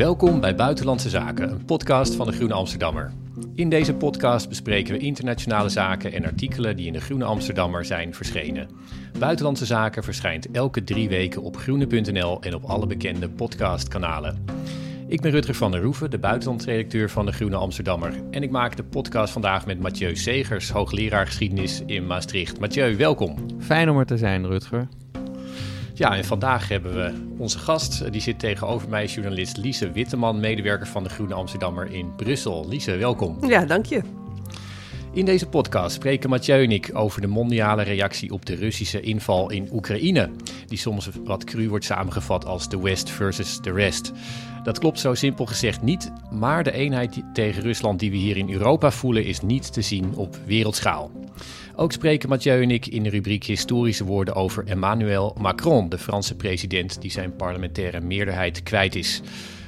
Welkom bij Buitenlandse Zaken, een podcast van de Groene Amsterdammer. In deze podcast bespreken we internationale zaken en artikelen die in de Groene Amsterdammer zijn verschenen. Buitenlandse Zaken verschijnt elke drie weken op groene.nl en op alle bekende podcastkanalen. Ik ben Rutger van der Roeven, de buitenlandredacteur van de Groene Amsterdammer. En ik maak de podcast vandaag met Mathieu Segers, hoogleraar geschiedenis in Maastricht. Mathieu, welkom. Fijn om er te zijn, Rutger. Ja, en vandaag hebben we onze gast. eh, Die zit tegenover mij, journalist Lise Witteman, medewerker van de Groene Amsterdammer in Brussel. Lise, welkom. Ja, dank je. In deze podcast spreken Mathieu en ik over de mondiale reactie op de Russische inval in Oekraïne. Die soms wat cru wordt samengevat als de West versus the rest. Dat klopt zo simpel gezegd niet, maar de eenheid tegen Rusland die we hier in Europa voelen is niet te zien op wereldschaal. Ook spreken Mathieu en ik in de rubriek Historische woorden over Emmanuel Macron, de Franse president die zijn parlementaire meerderheid kwijt is.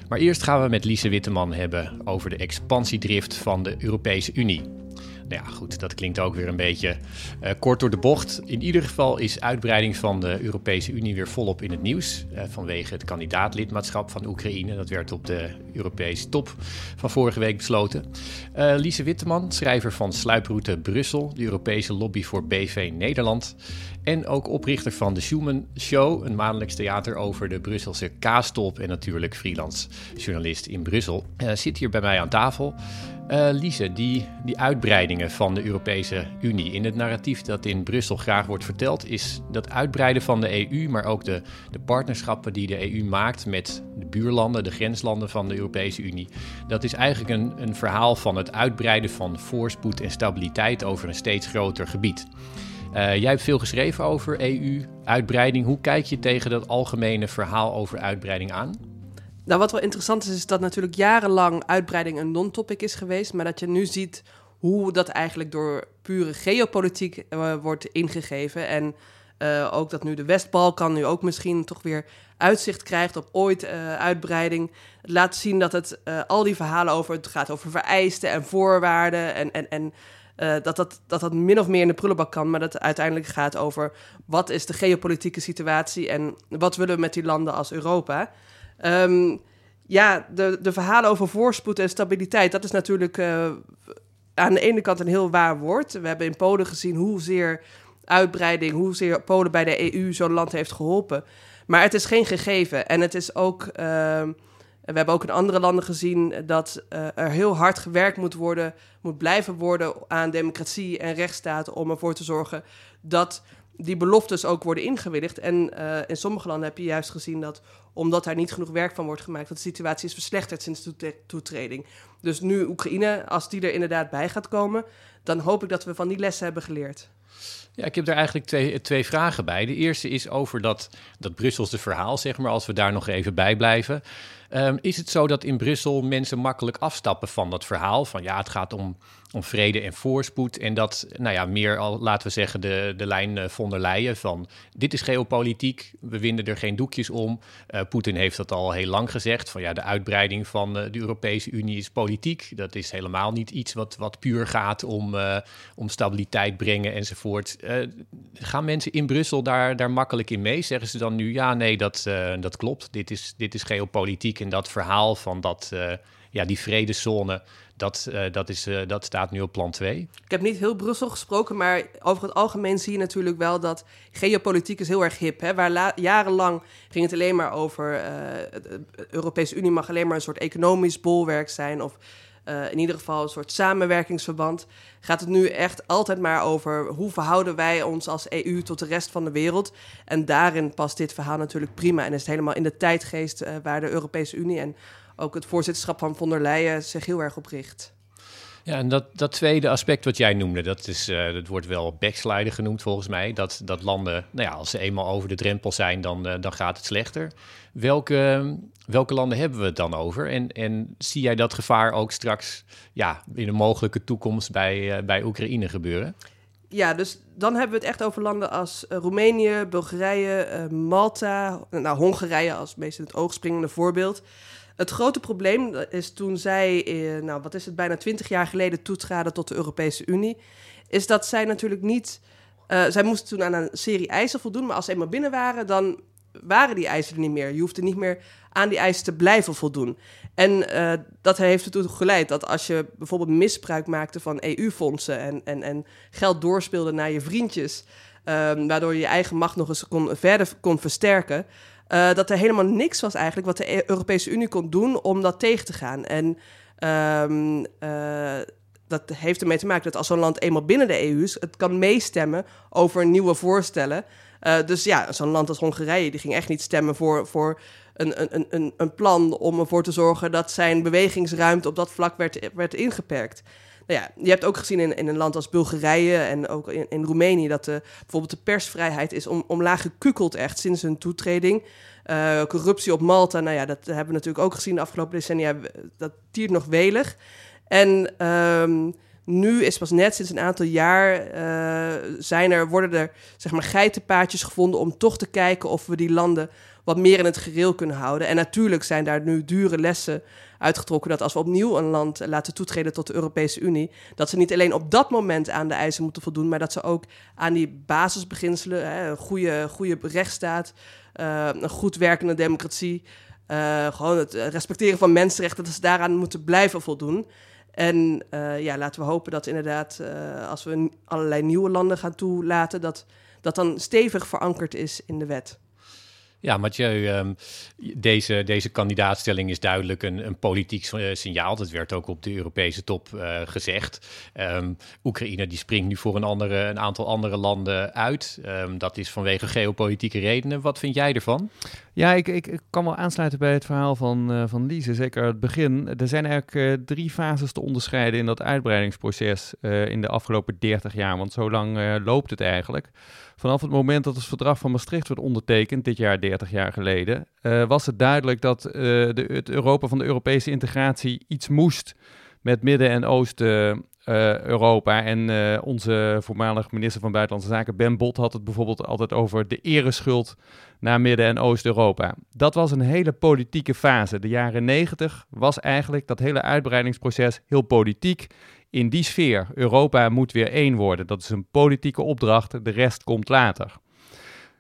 Maar eerst gaan we met Lise Witteman hebben over de expansiedrift van de Europese Unie. Nou ja, goed, dat klinkt ook weer een beetje eh, kort door de bocht. In ieder geval is uitbreiding van de Europese Unie weer volop in het nieuws. eh, vanwege het kandidaatlidmaatschap van Oekraïne. Dat werd op de Europese top van vorige week besloten. Eh Lise Witteman, schrijver van Sluiproute Brussel, de Europese lobby voor BV Nederland. En ook oprichter van de Schumann Show, een maandelijks theater over de Brusselse kaastop. En natuurlijk freelance journalist in Brussel. Zit hier bij mij aan tafel. Eh Lise, die, die uitbreidingen van de Europese Unie. In het narratief dat in Brussel graag wordt verteld, is dat uitbreiden van de EU, maar ook de, de partnerschappen die de EU maakt met de buurlanden, de grenslanden van de Europese Unie. Dat is eigenlijk een, een verhaal van het uitbreiden van voorspoed en stabiliteit over een steeds groter gebied. Eh, jij hebt veel geschreven over EU-uitbreiding. Hoe kijk je tegen dat algemene verhaal over uitbreiding aan? Nou, wat wel interessant is, is dat natuurlijk jarenlang uitbreiding een non-topic is geweest, maar dat je nu ziet hoe dat eigenlijk door pure geopolitiek eh, wordt ingegeven. En eh, ook dat nu de West-Balkan nu ook misschien toch weer uitzicht krijgt op ooit eh, uitbreiding. Het laat zien dat het al die verhalen over, het gaat over vereisten en voorwaarden en, en, en dat, dat, dat dat min of meer in de prullenbak kan, maar dat het uiteindelijk gaat over wat is de geopolitieke situatie en wat willen we met die landen als Europa. Ehm, ja, de, de verhalen over voorspoed en stabiliteit, dat is natuurlijk eh, aan de ene kant een heel waar woord. We hebben in Polen gezien hoezeer uitbreiding, hoezeer Polen bij de EU zo'n land heeft geholpen. Maar het is geen gegeven. En het is ook, ehm, we hebben ook in andere landen gezien dat eh, er heel hard gewerkt moet worden, moet blijven worden aan democratie en rechtsstaat om ervoor te zorgen dat die beloftes ook worden ingewilligd. En eh, in sommige landen heb je juist gezien dat, omdat daar niet genoeg werk van wordt gemaakt, dat de situatie is verslechterd sinds de toetre- toetreding. Dus nu Oekraïne, als die er inderdaad bij gaat komen, dan hoop ik dat we van die lessen hebben geleerd. Ja, ik heb er eigenlijk twee, twee vragen bij. De eerste is over dat, dat Brusselse verhaal, zeg maar, als we daar nog even bij blijven. Ehm, is het zo dat in Brussel mensen makkelijk afstappen van dat verhaal? Van ja, het gaat om, om vrede en voorspoed. En dat, nou ja, meer al, laten we zeggen, de, de lijn eh, von der Leyen van dit is geopolitiek, we winden er geen doekjes om. Eh, Poetin heeft dat al heel lang gezegd, van ja, de uitbreiding van eh, de Europese Unie is politiek. Dat is helemaal niet iets wat, wat puur gaat om, om stabiliteit brengen enzovoort. Gaan mensen in Brussel daar, daar makkelijk in mee? Zeggen ze dan nu, ja, nee, dat, dat klopt. Dit is, dit is geopolitiek en dat verhaal van dat, ja, die vredeszone, dat, uh, dat, is, uh, dat staat nu op plan 2. Ik heb niet heel Brussel gesproken, maar over het algemeen zie je natuurlijk wel dat geopolitiek is heel erg hip. Hè? Waar jarenlang ging het alleen maar over, de Europese Unie mag alleen maar een soort economisch bolwerk zijn of in ieder geval een soort samenwerkingsverband. Gaat het nu echt altijd maar over hoe verhouden wij ons als EU tot de rest van de wereld. En daarin past dit verhaal natuurlijk prima en is het helemaal in de tijdgeest waar de Europese Unie en ook het voorzitterschap van von der Leyen zich heel erg op richt. Ja, en dat, dat tweede aspect wat jij noemde, dat, is, uh, dat wordt wel backsliden genoemd volgens mij. Dat, dat landen, nou ja, als ze eenmaal over de drempel zijn, dan, uh, dan gaat het slechter. Welke, welke landen hebben we het dan over? En, en zie jij dat gevaar ook straks ja, in een mogelijke toekomst bij, uh, bij Oekraïne gebeuren? Ja, dus dan hebben we het echt over landen als Roemenië, Bulgarije, Malta, nou Hongarije als meest in het oog springende voorbeeld. Het grote probleem is toen zij, eh, nou wat is het, bijna twintig jaar geleden toetraden tot de Europese Unie, is dat zij natuurlijk niet. Uh, zij moesten toen aan een serie eisen voldoen, maar als ze eenmaal binnen waren, dan waren die eisen er niet meer. Je hoefde niet meer aan die eisen te blijven voldoen. En dat heeft ertoe geleid dat als je bijvoorbeeld misbruik maakte van EU-fondsen en, en, en geld doorspeelde naar je vriendjes, um, waardoor je je eigen macht nog eens kon, verder kon versterken, uh, dat er helemaal niks was eigenlijk wat de e- Europese Unie kon doen om dat tegen te gaan. En um, uh, dat heeft ermee te maken dat als zo'n land eenmaal binnen de EU is, het kan meestemmen over nieuwe voorstellen. Uh, dus ja, zo'n land als Hongarije, die ging echt niet stemmen voor, voor een, een, een, een plan om ervoor te zorgen dat zijn bewegingsruimte op dat vlak werd, werd ingeperkt. Nou ja, je hebt ook gezien in, in een land als Bulgarije en ook in, in Roemenië dat de, bijvoorbeeld de persvrijheid is om, omlaag gekukeld echt sinds hun toetreding. Uh, corruptie op Malta, nou ja, dat hebben we natuurlijk ook gezien de afgelopen decennia. Dat tiert nog welig. En um, nu is pas net sinds een aantal jaar uh, zijn er, worden er zeg maar geitenpaadjes gevonden om toch te kijken of we die landen wat meer in het gereel kunnen houden. En natuurlijk zijn daar nu dure lessen uitgetrokken dat als we opnieuw een land laten toetreden tot de Europese Unie, dat ze niet alleen op dat moment aan de eisen moeten voldoen, maar dat ze ook aan die basisbeginselen, hè, een goede, goede rechtsstaat, uh, een goed werkende democratie, uh, gewoon het respecteren van mensenrechten, dat ze daaraan moeten blijven voldoen. En uh, ja, laten we hopen dat inderdaad, als we allerlei nieuwe landen gaan toelaten, dat dat dan stevig verankerd is in de wet. Ja, Mathieu, um, deze, deze kandidaatstelling is duidelijk een, een politiek uh, signaal. Dat werd ook op de Europese top uh, gezegd. Um, Oekraïne die springt nu voor een, andere, een aantal andere landen uit. Um, dat is vanwege geopolitieke redenen. Wat vind jij ervan? Ja, ik, ik, ik kan wel aansluiten bij het verhaal van, uh, van Lise. Zeker het begin. Er zijn eigenlijk drie fases te onderscheiden in dat uitbreidingsproces in de afgelopen 30 jaar. Want zo lang loopt het eigenlijk. Vanaf het moment dat het verdrag van Maastricht werd ondertekend, dit jaar 30 jaar geleden, uh, was het duidelijk dat uh, de, het Europa van de Europese integratie iets moest met Midden- en Oost-Europa. Uh, en onze voormalig minister van Buitenlandse Zaken, Ben Bot, had het bijvoorbeeld altijd over de ereschuld naar Midden- en Oost-Europa. Dat was een hele politieke fase. De jaren 90 was eigenlijk dat hele uitbreidingsproces heel politiek in die sfeer. Europa moet weer één worden. Dat is een politieke opdracht, de rest komt later.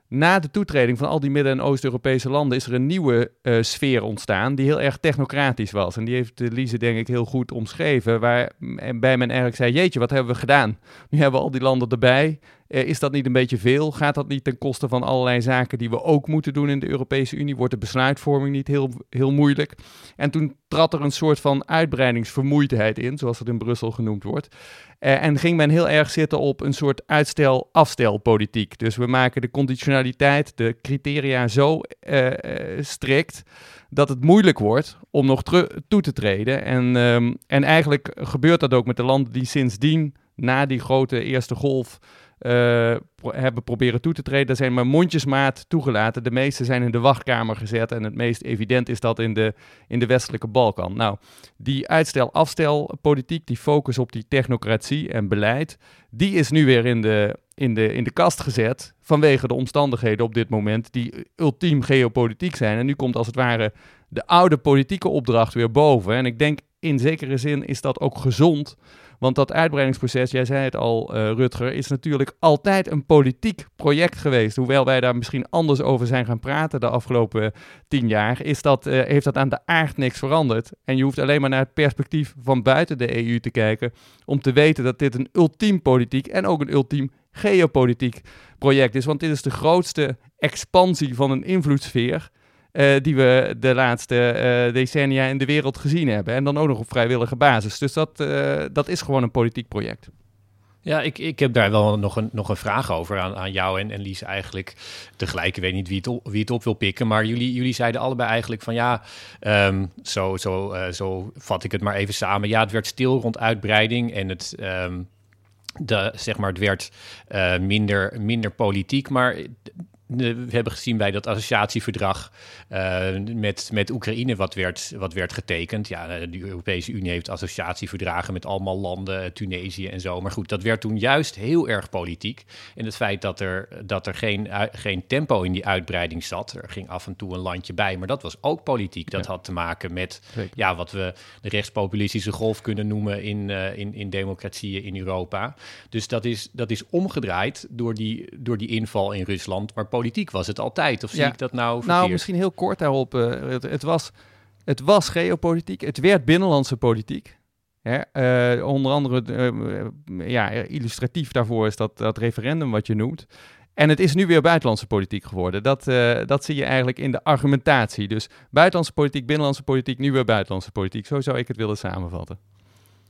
Na de toetreding van al die Midden- en Oost-Europese landen is er een nieuwe uh, sfeer ontstaan die heel erg technocratisch was. En die heeft Lise denk ik heel goed omschreven, waarbij men eigenlijk zei, jeetje, wat hebben we gedaan? Nu hebben we al die landen erbij, is dat niet een beetje veel? Gaat dat niet ten koste van allerlei zaken die we ook moeten doen in de Europese Unie? Wordt de besluitvorming niet heel, heel moeilijk? En toen trad er een soort van uitbreidingsvermoeidheid in, zoals het in Brussel genoemd wordt. Uh, en ging men heel erg zitten op een soort uitstel-afstelpolitiek. Dus we maken de conditionaliteit, de criteria zo uh, strikt dat het moeilijk wordt om nog toe te treden. En, um, en eigenlijk gebeurt dat ook met de landen die sindsdien, na die grote eerste golf, uh, hebben proberen toe te treden. Er zijn maar mondjesmaat toegelaten. De meeste zijn in de wachtkamer gezet. En het meest evident is dat in de, in de westelijke Balkan. Nou, die uitstel-afstel-politiek, die focus op die technocratie en beleid, die is nu weer in de, in, de, in de kast gezet. Vanwege de omstandigheden op dit moment, die ultiem geopolitiek zijn. En nu komt als het ware de oude politieke opdracht weer boven. En ik denk in zekere zin is dat ook gezond. Want dat uitbreidingsproces, jij zei het al, uh, Rutger, is natuurlijk altijd een politiek project geweest. Hoewel wij daar misschien anders over zijn gaan praten de afgelopen tien jaar, is dat, uh, heeft dat aan de aard niks veranderd. En je hoeft alleen maar naar het perspectief van buiten de EU te kijken om te weten dat dit een ultiem politiek en ook een ultiem geopolitiek project is. Want dit is de grootste expansie van een invloedssfeer uh, die we de laatste uh, decennia in de wereld gezien hebben. En dan ook nog op vrijwillige basis. Dus dat, uh, dat is gewoon een politiek project. Ja, ik, ik heb daar wel nog een, nog een vraag over aan, aan jou en, en Lies eigenlijk. Tegelijk, ik weet niet wie het, op, wie het op wil pikken, maar jullie, jullie zeiden allebei eigenlijk van ja, um, zo, zo, zo vat ik het maar even samen. Ja, het werd stil rond uitbreiding en het... Um, de, zeg maar, het werd minder, minder politiek, maar we hebben gezien bij dat associatieverdrag uh, met, met Oekraïne wat werd, wat werd getekend. Ja, eh, de Europese Unie heeft associatieverdragen met allemaal landen, eh, Tunesië en zo. Maar goed, dat werd toen juist heel erg politiek. En het feit dat er, dat er geen, geen tempo in die uitbreiding zat. Er ging af en toe een landje bij, maar dat was ook politiek. Dat had te maken met ja, wat we de rechtspopulistische golf kunnen noemen in, uh, in, in democratieën in Europa. Dus dat is, dat is omgedraaid door die, door die inval in Rusland. Maar politiek was het altijd. Of zie ik dat nou verkeerd? Nou, misschien heel kort daarop. Uh, het, het, was, het was geopolitiek. Het werd binnenlandse politiek. Uh, onder andere, uh, ja, illustratief daarvoor is dat, dat referendum wat je noemt. En het is nu weer buitenlandse politiek geworden. Dat, dat zie je eigenlijk in de argumentatie. Dus buitenlandse politiek, binnenlandse politiek, nu weer buitenlandse politiek. Zo zou ik het willen samenvatten.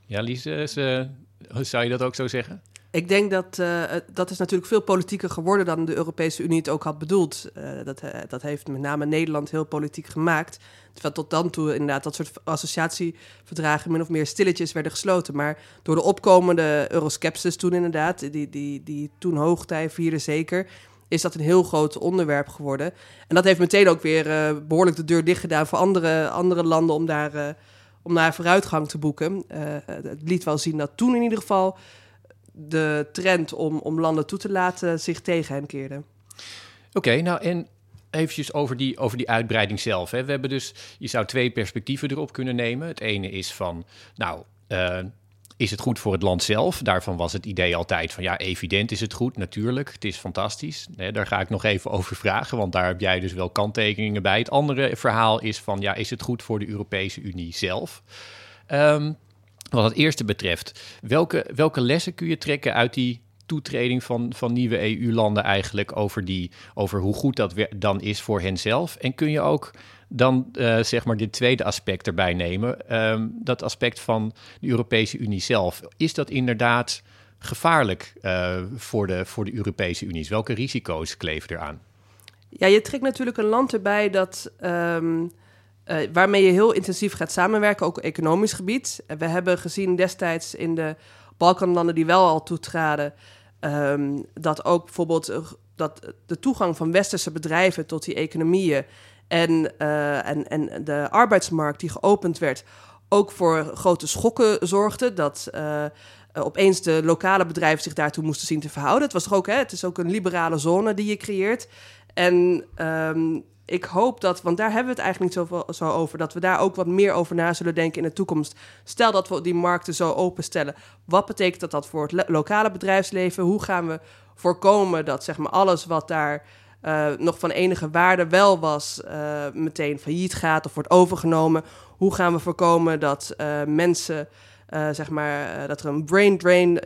Ja, Lies, zou je dat ook zo zeggen? Ik denk dat uh, dat is natuurlijk veel politieker geworden dan de Europese Unie het ook had bedoeld. Uh, dat, uh, dat heeft met name Nederland heel politiek gemaakt. Terwijl tot dan toe inderdaad dat soort associatieverdragen min of meer stilletjes werden gesloten. Maar door de opkomende euroskepsis toen inderdaad, die, die, die toen hoogtij vierde zeker, is dat een heel groot onderwerp geworden. En dat heeft meteen ook weer behoorlijk de deur dicht gedaan voor andere, andere landen om daar, om daar vooruitgang te boeken. het liet wel zien dat toen in ieder geval de trend om, om landen toe te laten zich tegen hen keerde. Oké, nou en eventjes over die, over die uitbreiding zelf. Hè. We hebben dus, je zou twee perspectieven erop kunnen nemen. Het ene is van, nou, uh, is het goed voor het land zelf? Daarvan was het idee altijd van, ja, evident is het goed, natuurlijk. Het is fantastisch. Daar ga ik nog even over vragen, want daar heb jij dus wel kanttekeningen bij. Het andere verhaal is van, ja, is het goed voor de Europese Unie zelf? Um, wat het eerste betreft, welke, welke lessen kun je trekken uit die toetreding van, van nieuwe EU-landen eigenlijk over, die, over hoe goed dat dan is voor henzelf? En kun je ook dan uh, zeg maar dit tweede aspect erbij nemen, um, dat aspect van de Europese Unie zelf. Is dat inderdaad gevaarlijk uh, voor, de, voor de Europese Unie? Welke risico's kleven eraan? Ja, je trekt natuurlijk een land erbij dat um, uh, waarmee je heel intensief gaat samenwerken, ook economisch gebied. we hebben gezien destijds in de Balkanlanden die wel al toetraden, um, dat ook bijvoorbeeld uh, dat de toegang van westerse bedrijven tot die economieën en, en, en de arbeidsmarkt die geopend werd, ook voor grote schokken zorgde. Dat opeens de lokale bedrijven zich daartoe moesten zien te verhouden. Het was toch ook, hè, het is ook een liberale zone die je creëert. En um, ik hoop dat, want daar hebben we het eigenlijk niet zoveel zo over, dat we daar ook wat meer over na zullen denken in de toekomst. Stel dat we die markten zo openstellen, wat betekent dat, dat voor het lokale bedrijfsleven? Hoe gaan we voorkomen dat zeg maar, alles wat daar uh, nog van enige waarde wel was, uh, meteen failliet gaat of wordt overgenomen? Hoe gaan we voorkomen dat uh, mensen. Zeg maar, dat er een brain drain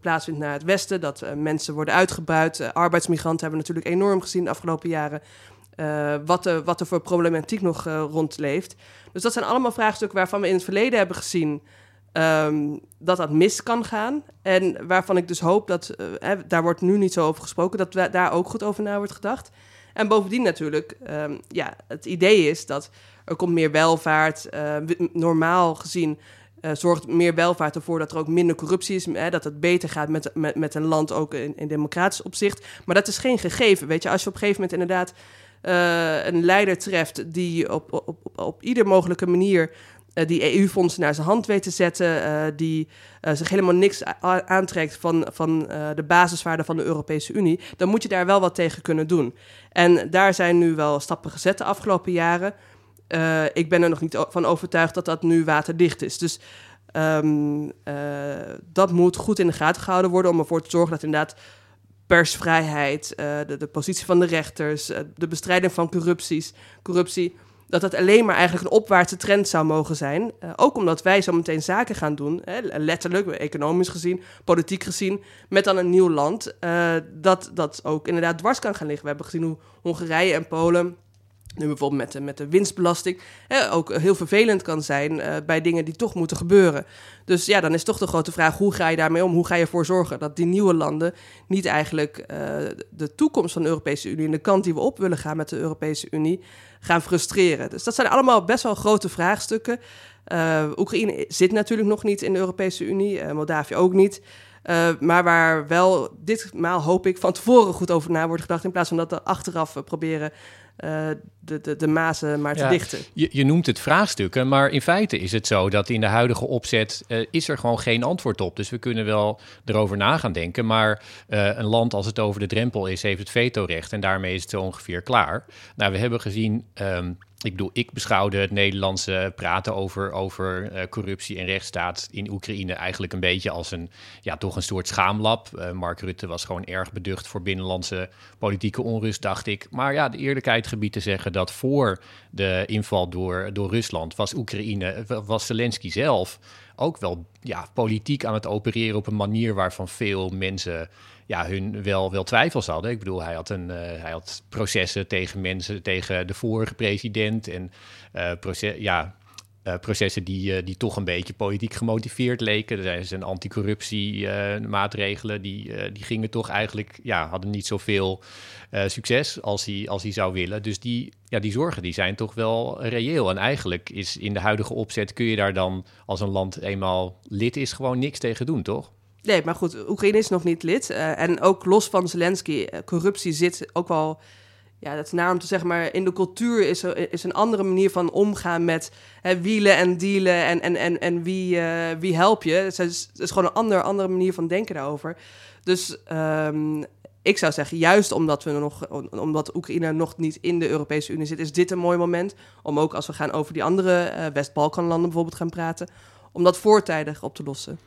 plaatsvindt naar het westen, dat mensen worden uitgebuit. arbeidsmigranten hebben we natuurlijk enorm gezien de afgelopen jaren. Uh, wat, er, wat er voor problematiek nog uh, rondleeft. Dus dat zijn allemaal vraagstukken waarvan we in het verleden hebben gezien um, dat dat mis kan gaan. En waarvan ik dus hoop dat, uh, daar wordt nu niet zo over gesproken, dat daar ook goed over na wordt gedacht. En bovendien natuurlijk, um, ja, het idee is dat er komt meer welvaart. normaal gezien zorgt meer welvaart ervoor dat er ook minder corruptie is. Dat het beter gaat met, met, met een land ook in, in democratisch opzicht. Maar dat is geen gegeven. Weet je, als je op een gegeven moment inderdaad uh, een leider treft die op, op, op, op ieder mogelijke manier uh, die EU-fondsen naar zijn hand weet te zetten, uh, die zich helemaal niks aantrekt van, van de basiswaarden van de Europese Unie, dan moet je daar wel wat tegen kunnen doen. En daar zijn nu wel stappen gezet de afgelopen jaren. ik ben er nog niet van overtuigd dat dat nu waterdicht is. Dus uh, dat moet goed in de gaten gehouden worden om ervoor te zorgen dat inderdaad persvrijheid, uh, de, positie van de rechters, de bestrijding van corrupties, corruptie, dat dat alleen maar eigenlijk een opwaartse trend zou mogen zijn. ook omdat wij zo meteen zaken gaan doen, hè, letterlijk, economisch gezien, politiek gezien, met dan een nieuw land, dat dat ook inderdaad dwars kan gaan liggen. We hebben gezien hoe Hongarije en Polen nu bijvoorbeeld met de, met de winstbelasting, hè, ook heel vervelend kan zijn uh, bij dingen die toch moeten gebeuren. Dus ja, dan is toch de grote vraag, hoe ga je daarmee om? Hoe ga je ervoor zorgen dat die nieuwe landen niet eigenlijk uh, de toekomst van de Europese Unie en de kant die we op willen gaan met de Europese Unie gaan frustreren? Dus dat zijn allemaal best wel grote vraagstukken. Uh, Oekraïne zit natuurlijk nog niet in de Europese Unie, Moldavië ook niet. Maar waar wel ditmaal hoop ik van tevoren goed over na wordt gedacht. In plaats van dat we achteraf proberen uh, de, de, de mazen maar te dichten. Je, je, noemt het vraagstukken, maar in feite is het zo dat in de huidige opzet uh, is er gewoon geen antwoord op. Dus we kunnen wel erover na gaan denken, maar uh, een land als het over de drempel is, heeft het vetorecht en daarmee is het zo ongeveer klaar. Nou, we hebben gezien um, ik bedoel, ik beschouwde het Nederlandse praten over, over uh, corruptie en rechtsstaat in Oekraïne eigenlijk een beetje als een, ja, toch een soort schaamlab. Uh, Mark Rutte was gewoon erg beducht voor binnenlandse politieke onrust, dacht ik. Maar ja, de eerlijkheid gebied te zeggen dat voor de inval door, door Rusland was Oekraïne, was Zelensky zelf ook wel ja, politiek aan het opereren op een manier waarvan veel mensen ja, hun wel, wel twijfels hadden. Ik bedoel, hij had, een, uh, hij had processen tegen mensen, tegen de vorige president en uh, proces, ja, uh, processen die, die toch een beetje politiek gemotiveerd leken. Er zijn anticorruptiemaatregelen, die, die gingen toch eigenlijk, ja, hadden niet zoveel succes als hij, als hij zou willen. Dus die, ja, die zorgen die zijn toch wel reëel. En eigenlijk is in de huidige opzet kun je daar dan, als een land eenmaal lid is, gewoon niks tegen doen, toch? Nee, maar goed, Oekraïne is nog niet lid. En ook los van Zelensky, corruptie zit ook wel... Ja, dat is naar om te zeggen, maar in de cultuur is er is een andere manier van omgaan met hè, wielen en dealen en, en, en, en wie, uh, wie help je. Het is, het is gewoon een ander, andere manier van denken daarover. Dus um, ik zou zeggen, juist omdat, we nog, omdat Oekraïne nog niet in de Europese Unie zit, is dit een mooi moment om ook als we gaan over die andere West-Balkanlanden bijvoorbeeld gaan praten, om dat voortijdig op te lossen.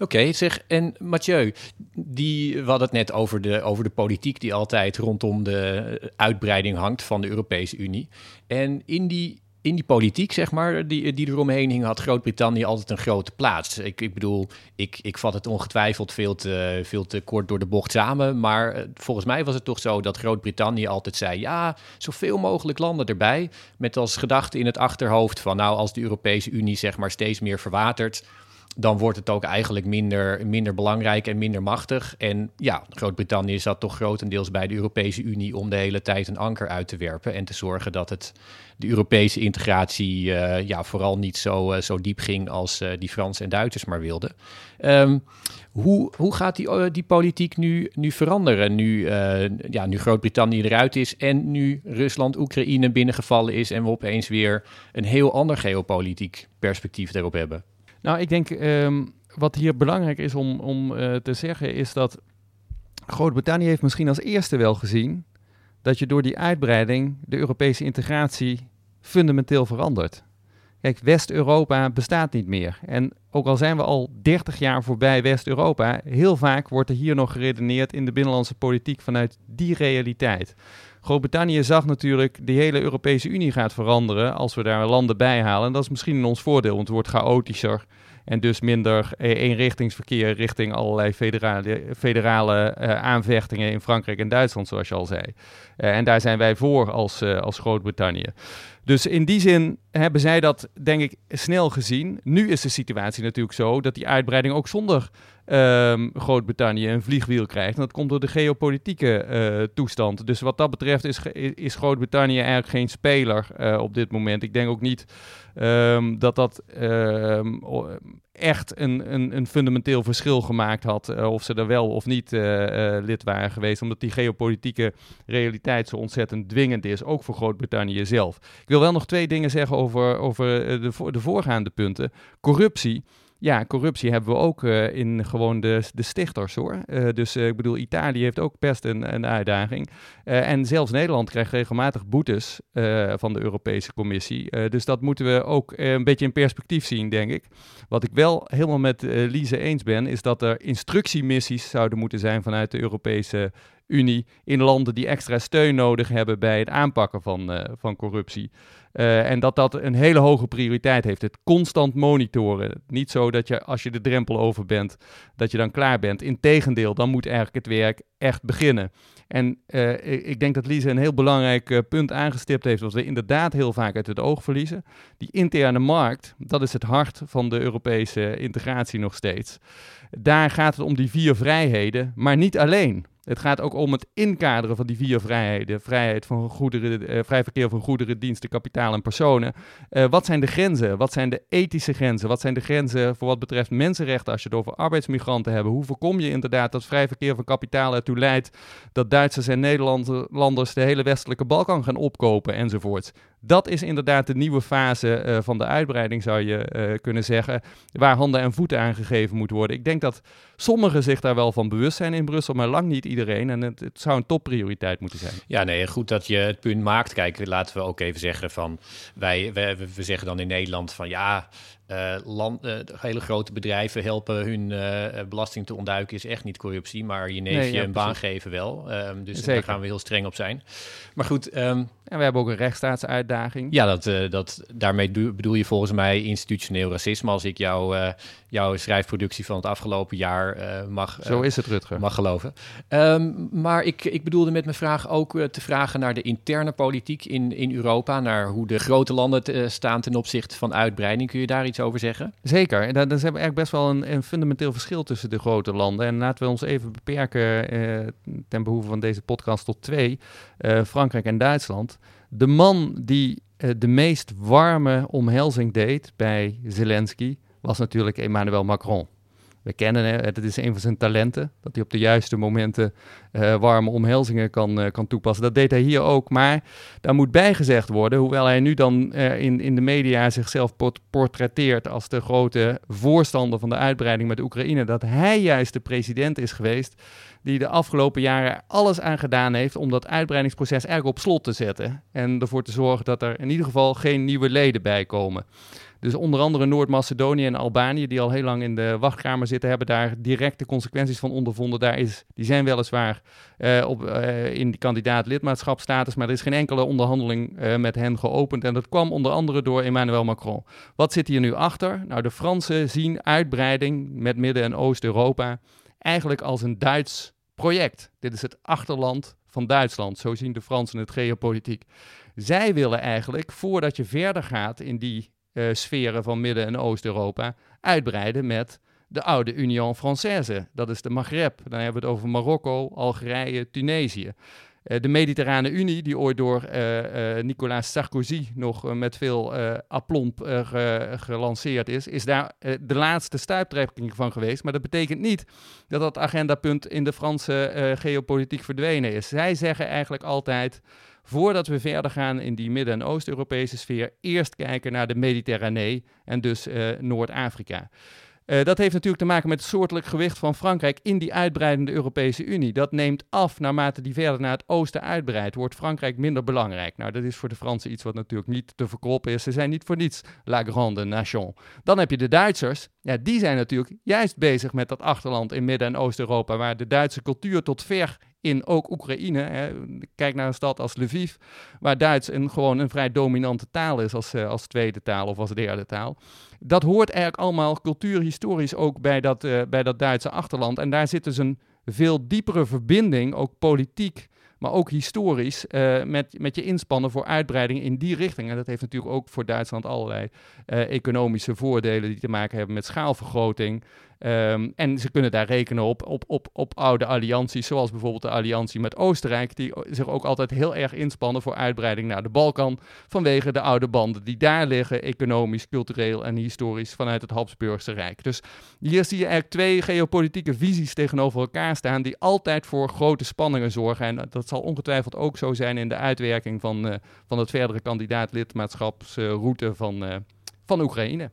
Oké, zeg, en Mathieu, die, we hadden het net over de, over de politiek die altijd rondom de uitbreiding hangt van de Europese Unie. En in die, in die politiek, zeg maar, die, die eromheen hing, had Groot-Brittannië altijd een grote plaats. Ik, ik bedoel, ik, ik vat het ongetwijfeld veel te, veel te kort door de bocht samen. Maar eh, volgens mij was het toch zo dat Groot-Brittannië altijd zei: ja, zoveel mogelijk landen erbij. Met als gedachte in het achterhoofd van, nou, als de Europese Unie zeg maar steeds meer verwatert dan wordt het ook eigenlijk minder, minder belangrijk en minder machtig. En ja, Groot-Brittannië zat toch grotendeels bij de Europese Unie om de hele tijd een anker uit te werpen en te zorgen dat het, de Europese integratie uh, ja, vooral niet zo, uh, zo diep ging als uh, die Fransen en Duitsers maar wilden. Um, hoe, hoe gaat die, die politiek nu, nu veranderen? Nu, ja, nu Groot-Brittannië eruit is en nu Rusland Oekraïne binnengevallen is en we opeens weer een heel ander geopolitiek perspectief daarop hebben? Nou, ik denk um, wat hier belangrijk is om, om uh, te zeggen, is dat Groot-Brittannië heeft misschien als eerste wel gezien dat je door die uitbreiding de Europese integratie fundamenteel verandert. Kijk, West-Europa bestaat niet meer. En ook al zijn we al 30 jaar voorbij West-Europa, heel vaak wordt er hier nog geredeneerd in de binnenlandse politiek vanuit die realiteit. Groot-Brittannië zag natuurlijk de hele Europese Unie gaat veranderen als we daar landen bij halen. En dat is misschien in ons voordeel, want het wordt chaotischer. En dus minder eenrichtingsverkeer richting allerlei federale, federale uh, aanvechtingen in Frankrijk en Duitsland, zoals je al zei. Uh, en daar zijn wij voor als, uh, als Groot-Brittannië. Dus in die zin hebben zij dat, denk ik, snel gezien. Nu is de situatie natuurlijk zo dat die uitbreiding ook zonder um, Groot-Brittannië een vliegwiel krijgt. En dat komt door de geopolitieke uh, toestand. Dus wat dat betreft is, is Groot-Brittannië eigenlijk geen speler uh, op dit moment. Ik denk ook niet um, dat dat um, echt een, een, een, fundamenteel verschil gemaakt had. Uh, of ze er wel of niet lid waren geweest. Omdat die geopolitieke realiteit zo ontzettend dwingend is. Ook voor Groot-Brittannië zelf. Ik wil wel nog twee dingen zeggen over, over de, de voorgaande punten. Corruptie Ja, corruptie hebben we ook uh, in gewoon de, de stichters hoor. Uh, dus uh, ik bedoel, Italië heeft ook best een, een uitdaging. en zelfs Nederland krijgt regelmatig boetes van de Europese Commissie. dus dat moeten we ook een beetje in perspectief zien, denk ik. Wat ik wel helemaal met Lise eens ben, is dat er instructiemissies zouden moeten zijn vanuit de Europese Unie in landen die extra steun nodig hebben bij het aanpakken van, van corruptie. Uh, en dat dat een hele hoge prioriteit heeft. Het constant monitoren. Niet zo dat je als je de drempel over bent, dat je dan klaar bent. Integendeel, dan moet eigenlijk het werk echt beginnen. En uh, ik denk dat Lise een heel belangrijk punt aangestipt heeft, wat we inderdaad heel vaak uit het oog verliezen. Die interne markt, dat is het hart van de Europese integratie nog steeds. Daar gaat het om die vier vrijheden, maar niet alleen. Het gaat ook om het inkaderen van die vier vrijheden. Vrijheid van goederen, uh, vrij verkeer van goederen, diensten, kapitaal en personen. Uh, wat zijn de grenzen? Wat zijn de ethische grenzen? Wat zijn de grenzen voor wat betreft mensenrechten als je het over arbeidsmigranten hebt? Hoe voorkom je inderdaad dat vrij verkeer van kapitaal ertoe leidt dat Duitsers en Nederlanders de hele westelijke Balkan gaan opkopen enzovoorts? Dat is inderdaad de nieuwe fase uh, van de uitbreiding, zou je kunnen zeggen, waar handen en voeten aangegeven moeten worden. Ik denk dat sommigen zich daar wel van bewust zijn in Brussel, maar lang niet iedereen. En het, het, zou een topprioriteit moeten zijn. Ja, nee, goed dat je het punt maakt. Kijk, laten we ook even zeggen van... Wij, we, we zeggen dan in Nederland van ja, uh, land, uh, hele grote bedrijven helpen hun uh, belasting te ontduiken is echt niet corruptie, maar je neefje nee, ja, een baan geven wel. Um, dus Zeker. daar gaan we heel streng op zijn. Maar goed. Um, en we hebben ook een rechtsstaatsuitdaging. Ja, dat, dat, daarmee bedoel je volgens mij institutioneel racisme. Als ik jou, jouw schrijfproductie van het afgelopen jaar mag, Zo is het, Rutger. mag geloven. Um, maar ik, ik bedoelde met mijn vraag ook te vragen naar de interne politiek in, in Europa, naar hoe de grote landen staan ten opzichte van uitbreiding. Kun je daar iets over zeggen? Zeker. En daar, is eigenlijk best wel een, een, fundamenteel verschil tussen de grote landen. En laten we ons even beperken eh, ten behoeve van deze podcast tot twee: uh, Frankrijk en Duitsland. De man die uh, de meest warme omhelzing deed bij Zelensky was natuurlijk Emmanuel Macron. We kennen het, het is een van zijn talenten, dat hij op de juiste momenten uh, warme omhelzingen kan, uh, kan toepassen. Dat deed hij hier ook, maar daar moet bijgezegd worden, hoewel hij nu dan uh, in, in de media zichzelf port portretteert als de grote voorstander van de uitbreiding met Oekraïne, dat hij juist de president is geweest die de afgelopen jaren alles aan gedaan heeft om dat uitbreidingsproces eigenlijk op slot te zetten en ervoor te zorgen dat er in ieder geval geen nieuwe leden bij komen. Dus onder andere Noord-Macedonië en Albanië, die al heel lang in de wachtkamer zitten, hebben daar directe consequenties van ondervonden. Daar is, die zijn weliswaar uh, op, uh, in die kandidaat lidmaatschapstatus, maar er is geen enkele onderhandeling uh, met hen geopend. En dat kwam onder andere door Emmanuel Macron. Wat zit hier nu achter? Nou, de Fransen zien uitbreiding met Midden- en Oost-Europa eigenlijk als een Duits project. Dit is het achterland van Duitsland. Zo zien de Fransen het geopolitiek. Zij willen eigenlijk, voordat je verder gaat in die uh, sferen van Midden- en Oost-Europa uitbreiden met de oude Union Française. Dat is de Maghreb. Dan hebben we het over Marokko, Algerije, Tunesië. Uh, de Mediterrane Unie, die ooit door uh, Nicolas Sarkozy nog met veel aplomb ge gelanceerd is, is daar de laatste stuiptrekking van geweest. Maar dat betekent niet dat dat agendapunt in de Franse geopolitiek verdwenen is. Zij zeggen eigenlijk altijd voordat we verder gaan in die Midden- en Oost-Europese sfeer, eerst kijken naar de Mediterranee en dus uh, Noord-Afrika. Uh, dat heeft natuurlijk te maken met het soortelijk gewicht van Frankrijk in die uitbreidende Europese Unie. Dat neemt af naarmate die verder naar het oosten uitbreidt, wordt Frankrijk minder belangrijk. Nou, dat is voor de Fransen iets wat natuurlijk niet te verkroppen is. Ze zijn niet voor niets la grande nation. Dan heb je de Duitsers. Ja, die zijn natuurlijk juist bezig met dat achterland in Midden- en Oost-Europa, waar de Duitse cultuur tot ver in ook Oekraïne. Hè. Kijk naar een stad als Lviv, waar Duits een, gewoon een vrij dominante taal is als, uh, als tweede taal of als derde taal. Dat hoort eigenlijk allemaal cultuurhistorisch ook bij dat, uh, bij dat Duitse achterland. En daar zit dus een veel diepere verbinding, ook politiek, maar ook historisch, uh, met, met je inspannen voor uitbreiding in die richting. En dat heeft natuurlijk ook voor Duitsland allerlei economische voordelen die te maken hebben met schaalvergroting, Um, en ze kunnen daar rekenen op, op, op, op oude allianties, zoals bijvoorbeeld de alliantie met Oostenrijk, die zich ook altijd heel erg inspannen voor uitbreiding naar de Balkan, vanwege de oude banden die daar liggen, economisch, cultureel en historisch, vanuit het Habsburgse Rijk. Dus hier zie je eigenlijk twee geopolitieke visies tegenover elkaar staan, die altijd voor grote spanningen zorgen. En dat zal ongetwijfeld ook zo zijn in de uitwerking van, uh, van het verdere kandidaat lidmaatschapsroute uh, van, uh, van Oekraïne.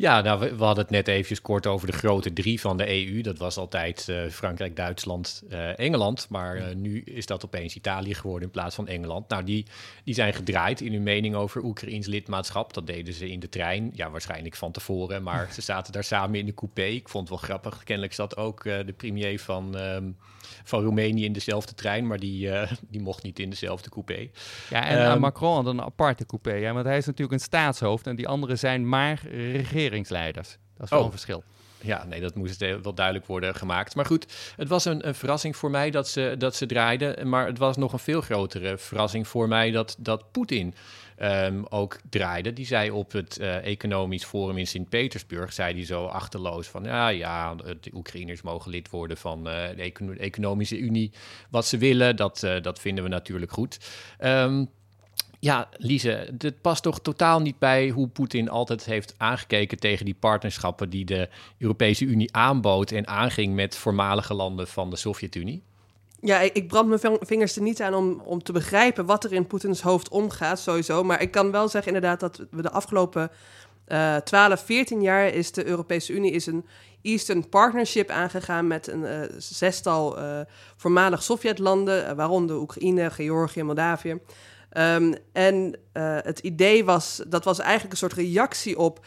Ja, nou, we, hadden het net eventjes kort over de grote drie van de EU. Dat was altijd uh, Frankrijk, Duitsland, uh, Engeland. Maar uh, nu is dat opeens Italië geworden in plaats van Engeland. Nou, die, die zijn gedraaid in hun mening over Oekraïns lidmaatschap. Dat deden ze in de trein. Ja, waarschijnlijk van tevoren. Maar ze zaten daar samen in de coupé. Ik vond het wel grappig. Kennelijk zat ook de premier van... Um, van Roemenië in dezelfde trein, maar die, uh, die mocht niet in dezelfde coupé. Ja, en um, Macron had een aparte coupé, ja, want hij is natuurlijk een staatshoofd en die anderen zijn maar regeringsleiders. Dat is wel oh. een verschil. Ja, nee, dat moest wel duidelijk worden gemaakt. Maar goed, het was een, een, verrassing voor mij dat ze, dat ze draaiden. Maar het was nog een veel grotere verrassing voor mij dat, dat Poetin um, ook draaide. Die zei op het uh, economisch forum in Sint-Petersburg, zei hij zo achterloos van, ja, ja, de Oekraïners mogen lid worden van uh, de economische unie. Wat ze willen, dat, uh, dat vinden we natuurlijk goed. Um, ja, Lise, dit past toch totaal niet bij hoe Poetin altijd heeft aangekeken tegen die partnerschappen die de Europese Unie aanbood en aanging met voormalige landen van de Sovjet-Unie? Ja, ik brand mijn vingers er niet aan om, om te begrijpen wat er in Poetins hoofd omgaat, sowieso. Maar ik kan wel zeggen inderdaad dat we de afgelopen uh, 12, 14 jaar is de Europese Unie is een Eastern Partnership aangegaan met een uh, zestal uh, voormalig Sovjetlanden, waaronder Oekraïne, Georgië, Moldavië. Um, en het idee was, dat was eigenlijk een soort reactie op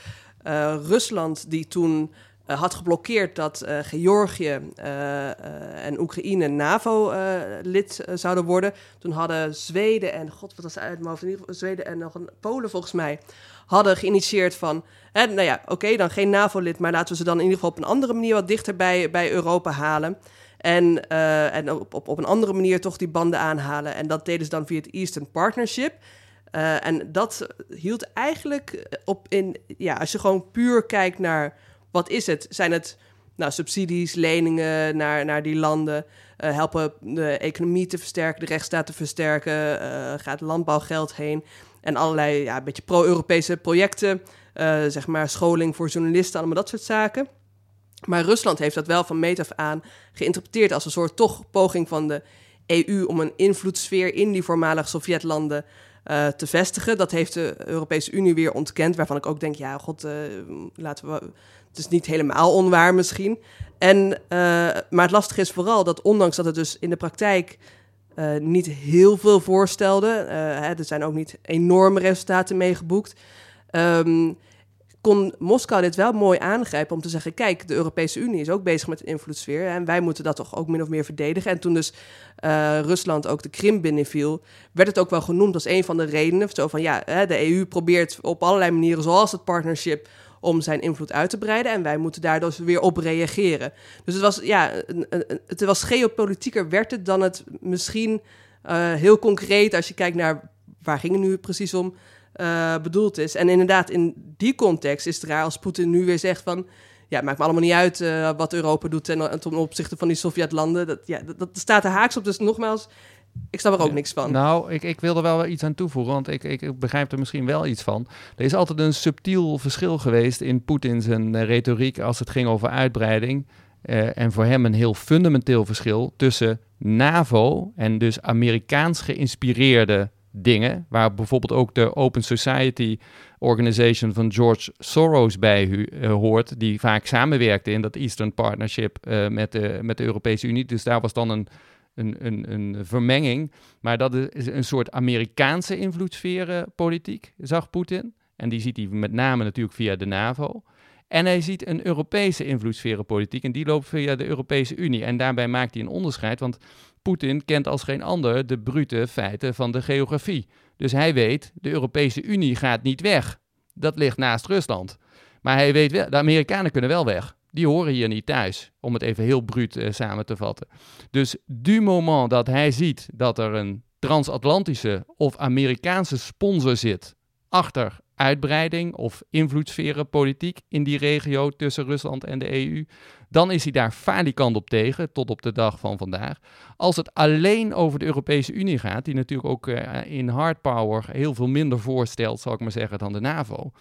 Rusland, die toen uh, had geblokkeerd dat Georgië en Oekraïne NAVO-lid zouden worden. Toen hadden Zweden en, god wat was uit mijn Zweden en nog een Polen volgens mij, hadden geïnitieerd van, hè, nou ja, oké, dan geen NAVO-lid, maar laten we ze dan in ieder geval op een andere manier wat dichter bij, bij Europa halen. En, en op, op, op een andere manier toch die banden aanhalen. En dat deden ze dan via het Eastern Partnership. en dat hield eigenlijk op in, ja, als je gewoon puur kijkt naar wat is het? Zijn het nou, subsidies, leningen naar, naar die landen? Uh, helpen de economie te versterken, de rechtsstaat te versterken? Uh, gaat landbouwgeld heen? En allerlei ja, beetje pro-Europese projecten. Zeg maar scholing voor journalisten, allemaal dat soort zaken. Maar Rusland heeft dat wel van meet af aan geïnterpreteerd als een soort toch poging van de EU om een invloedssfeer in die voormalige Sovjetlanden uh, te vestigen. Dat heeft de Europese Unie weer ontkend, waarvan ik ook denk, ja, god, uh, laten we het is niet helemaal onwaar misschien. En, uh, maar het lastige is vooral dat ondanks dat het dus in de praktijk niet heel veel voorstelde, hè, er zijn ook niet enorme resultaten mee geboekt, um, kon Moskou dit wel mooi aangrijpen om te zeggen: kijk, de Europese Unie is ook bezig met een invloedssfeer en wij moeten dat toch ook min of meer verdedigen. En toen dus uh, Rusland ook de Krim binnenviel, werd het ook wel genoemd als een van de redenen. Zo van ja, de EU probeert op allerlei manieren, zoals het partnership, om zijn invloed uit te breiden. En wij moeten daar dus weer op reageren. Dus het was, ja, het was geopolitieker werd het dan het misschien uh, heel concreet als je kijkt naar waar ging het nu precies om uh, bedoeld is. En inderdaad, in die context is het raar als Poetin nu weer zegt van ja, maakt me allemaal niet uit uh, wat Europa doet ten, ten opzichte van die Sovjetlanden. Dat, ja, dat, dat, staat er haaks op. Dus nogmaals, ik snap er ook niks van. Nou, ik, ik wil er wel iets aan toevoegen, want ik, ik, begrijp er misschien wel iets van. Er is altijd een subtiel verschil geweest in Poetin zijn retoriek als het ging over uitbreiding. Uh, en voor hem een heel fundamenteel verschil tussen NAVO en dus Amerikaans geïnspireerde dingen, waar bijvoorbeeld ook de Open Society Organization van George Soros bij uh, hoort, die vaak samenwerkte in dat Eastern Partnership uh, met, de, met de Europese Unie. Dus daar was dan een een, een, een vermenging. Maar dat is een soort Amerikaanse invloedssferenpolitiek, zag Poetin. En die ziet hij met name natuurlijk via de NAVO. En hij ziet een Europese invloedssferenpolitiek en die loopt via de Europese Unie. En daarbij maakt hij een onderscheid, want Poetin kent als geen ander de brute feiten van de geografie. Dus hij weet, de Europese Unie gaat niet weg. Dat ligt naast Rusland. Maar hij weet wel, de Amerikanen kunnen wel weg die horen hier niet thuis, om het even heel bruut uh, samen te vatten. Dus du moment dat hij ziet dat er een transatlantische of Amerikaanse sponsor zit achter uitbreiding of invloedssferenpolitiek in die regio tussen Rusland en de EU, dan is hij daar falikant op tegen, tot op de dag van vandaag. Als het alleen over de Europese Unie gaat, die natuurlijk ook uh, in hardpower heel veel minder voorstelt, zal ik maar zeggen, dan de NAVO,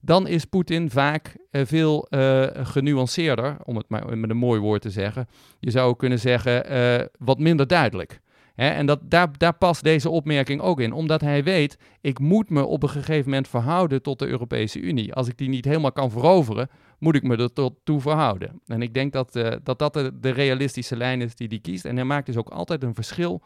dan is Poetin vaak uh, veel uh, genuanceerder, om het maar met een mooi woord te zeggen. Je zou kunnen zeggen, wat minder duidelijk. En dat, daar, daar past deze opmerking ook in, omdat hij weet, ik moet me op een gegeven moment verhouden tot de Europese Unie. Als ik die niet helemaal kan veroveren, moet ik me er tot toe verhouden. En ik denk dat uh, dat, dat de, realistische lijn is die hij kiest. En hij maakt dus ook altijd een verschil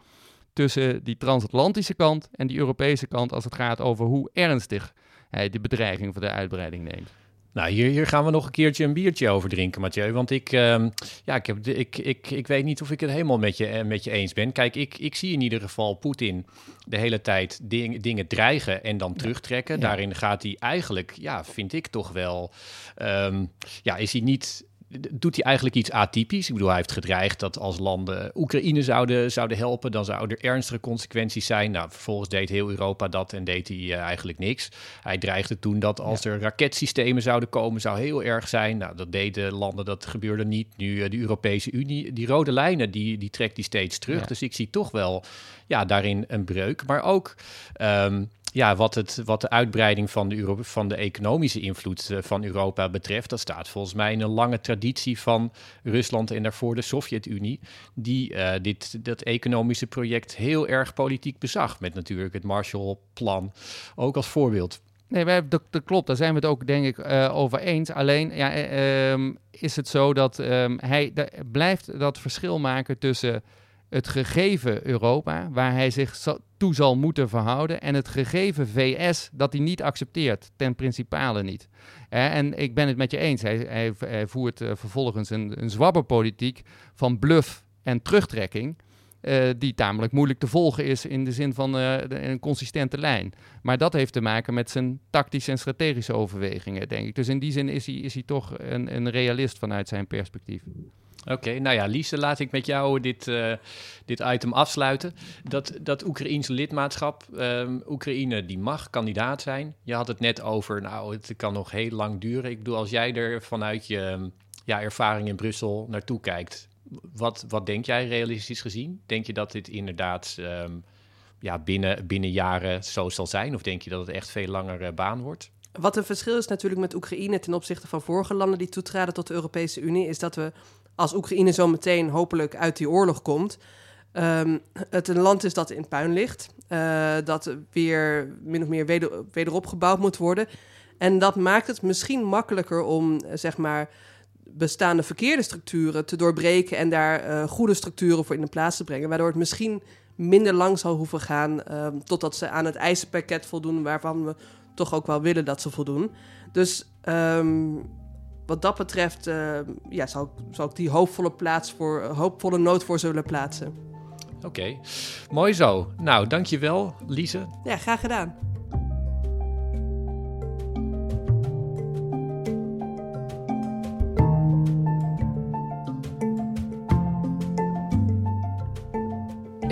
tussen die transatlantische kant en die Europese kant als het gaat over hoe ernstig hij de bedreiging van de uitbreiding neemt. Nou, hier, hier gaan we nog een keertje een biertje over drinken, Mathieu. Want ik, uh, ja, ik, heb, ik, ik, ik weet niet of ik het helemaal met je, eh, met je eens ben. Kijk, ik, ik zie in ieder geval Poetin de hele tijd ding, dingen dreigen en dan terugtrekken. Daarin gaat hij eigenlijk, ja, vind ik toch wel... Um, ja, is hij niet doet hij eigenlijk iets atypisch. Ik bedoel, hij heeft gedreigd dat als landen Oekraïne zouden, zouden helpen, dan zouden er ernstige consequenties zijn. Nou, vervolgens deed heel Europa dat en deed hij uh, eigenlijk niks. Hij dreigde toen dat als er raketsystemen zouden komen, zou heel erg zijn. Nou, dat deden landen, dat gebeurde niet. Nu uh, de Europese Unie, die rode lijnen, die, die trekt die steeds terug. Dus ik zie toch wel ja, daarin een breuk. Maar ook... Um, ja, wat, het, wat de uitbreiding van de, van de economische invloed uh, van Europa betreft, dat staat volgens mij in een lange traditie van Rusland en daarvoor de Sovjet-Unie, die uh, dit dat economische project heel erg politiek bezag. Met natuurlijk het Marshallplan ook als voorbeeld. Nee, wij, dat, dat, klopt. Daar zijn we het ook, denk ik, uh, over eens. Alleen ja, um, is het zo dat um, hij blijft dat verschil maken tussen het gegeven Europa, waar hij zich toe zal moeten verhouden, en het gegeven VS dat hij niet accepteert, ten principale niet. en ik ben het met je eens, hij, hij, voert uh, vervolgens een, een zwabberpolitiek van bluff en terugtrekking. Uh, die tamelijk moeilijk te volgen is in de zin van uh, een consistente lijn. Maar dat heeft te maken met zijn tactische en strategische overwegingen, denk ik. Dus in die zin is hij, is hij toch een, een realist vanuit zijn perspectief. Oké, nou ja, Lise, laat ik met jou dit, uh, dit item afsluiten. Dat, dat Oekraïense lidmaatschap, um, Oekraïne die mag kandidaat zijn. Je had het net over, nou, het kan nog heel lang duren. Ik bedoel, als jij er vanuit je ehm, ja, ervaring in Brussel naartoe kijkt, wat, wat denk jij realistisch gezien? Denk je dat dit inderdaad um, ja, binnen, binnen jaren zo zal zijn? Of denk je dat het echt veel langer uh, baan wordt? Wat een verschil is natuurlijk met Oekraïne ten opzichte van vorige landen die toetraden tot de Europese Unie, is dat we als Oekraïne zo meteen hopelijk uit die oorlog komt, um, het een land is dat in puin ligt, uh, dat weer min of meer weder, wederopgebouwd moet worden. En dat maakt het misschien makkelijker om, eh, zeg maar, bestaande verkeerde structuren te doorbreken en daar uh, goede structuren voor in de plaats te brengen, waardoor het misschien minder lang zal hoeven gaan uh, totdat ze aan het eisenpakket voldoen, waarvan we toch ook wel willen dat ze voldoen. Dus um, wat dat betreft uh, ja, zal, zal ik die hoopvolle, plaats voor, hoopvolle noot voor zullen plaatsen. Oké, okay. mooi zo. Nou, dankjewel, Lise. Ja, graag gedaan.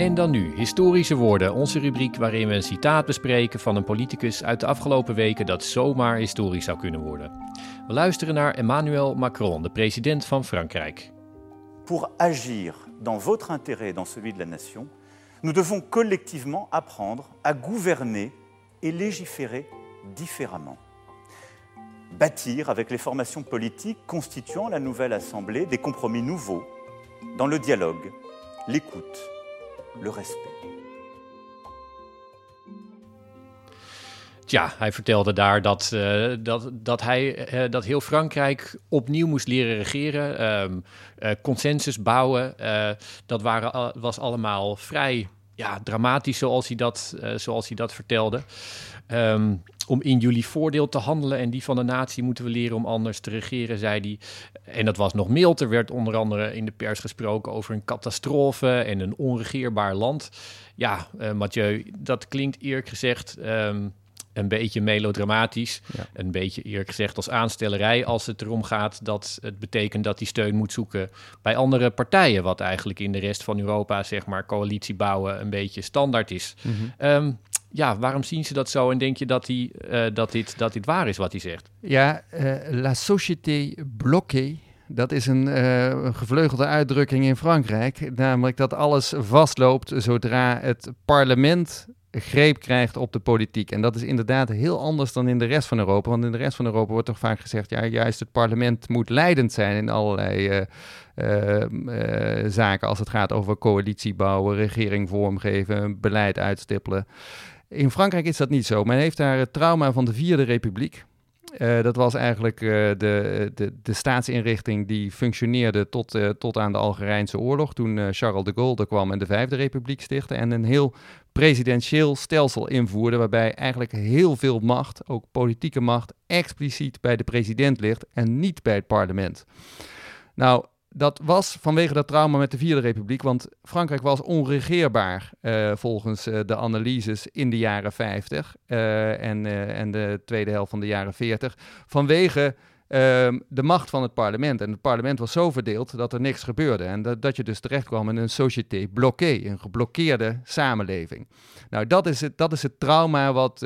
En dan nu, historische woorden, onze rubriek waarin we een citaat bespreken van een politicus uit de afgelopen weken dat zomaar historisch zou kunnen worden. We luisteren naar Emmanuel Macron, de president van Frankrijk. Pour agir dans votre intérêt, dans celui de la nation, nous devons collectivement apprendre à gouverner et légiférer différemment. Bâtir avec les formations politiques constituant la nouvelle Assemblée des compromis nouveaux dans le dialogue, l'écoute le respect. Ja, hij vertelde daar dat, uh, dat, dat, hij, uh, dat heel Frankrijk opnieuw moest leren regeren, um, uh, consensus bouwen. dat waren, was allemaal vrij ja, dramatisch, zoals hij dat, zoals hij dat vertelde. Um, om in jullie voordeel te handelen en die van de natie moeten we leren om anders te regeren, zei hij. En dat was nog mild. Er werd onder andere in de pers gesproken over een catastrofe en een onregeerbaar land. Ja, uh, Mathieu, dat klinkt eerlijk gezegd um, een beetje melodramatisch. Ja. Een beetje eerlijk gezegd als aanstellerij als het erom gaat dat het betekent dat hij steun moet zoeken bij andere partijen. Wat eigenlijk in de rest van Europa, zeg maar, coalitie bouwen een beetje standaard is. Mm -hmm. um, ja, waarom zien ze dat zo en denk je dat, die, uh, dat, dit, dat dit waar is wat hij zegt? Ja, uh, la société bloquée, dat is een, uh, een gevleugelde uitdrukking in Frankrijk. Namelijk dat alles vastloopt zodra het parlement greep krijgt op de politiek. En dat is inderdaad heel anders dan in de rest van Europa. Want in de rest van Europa wordt toch vaak gezegd, ja, juist het parlement moet leidend zijn in allerlei zaken als het gaat over coalitie bouwen, regering vormgeven, beleid uitstippelen. In Frankrijk is dat niet zo. Men heeft daar het trauma van de Vierde Republiek. Uh, dat was eigenlijk uh, de, de, de staatsinrichting die functioneerde tot, uh, tot aan de Algerijnse oorlog. Toen Charles de Gaulle er kwam en de Vijfde Republiek stichtte. En een heel presidentieel stelsel invoerde. Waarbij eigenlijk heel veel macht, ook politieke macht, expliciet bij de president ligt en niet bij het parlement. Nou, dat was vanwege dat trauma met de Vierde Republiek, want Frankrijk was onregeerbaar uh, volgens uh, de analyses in de jaren 50 uh, en, en de tweede helft van de jaren 40, vanwege ehm, de macht van het parlement. En het parlement was zo verdeeld dat er niks gebeurde en dat, dat je dus terecht kwam in een société bloqué, een geblokkeerde samenleving. Nou, dat is het, dat is het trauma wat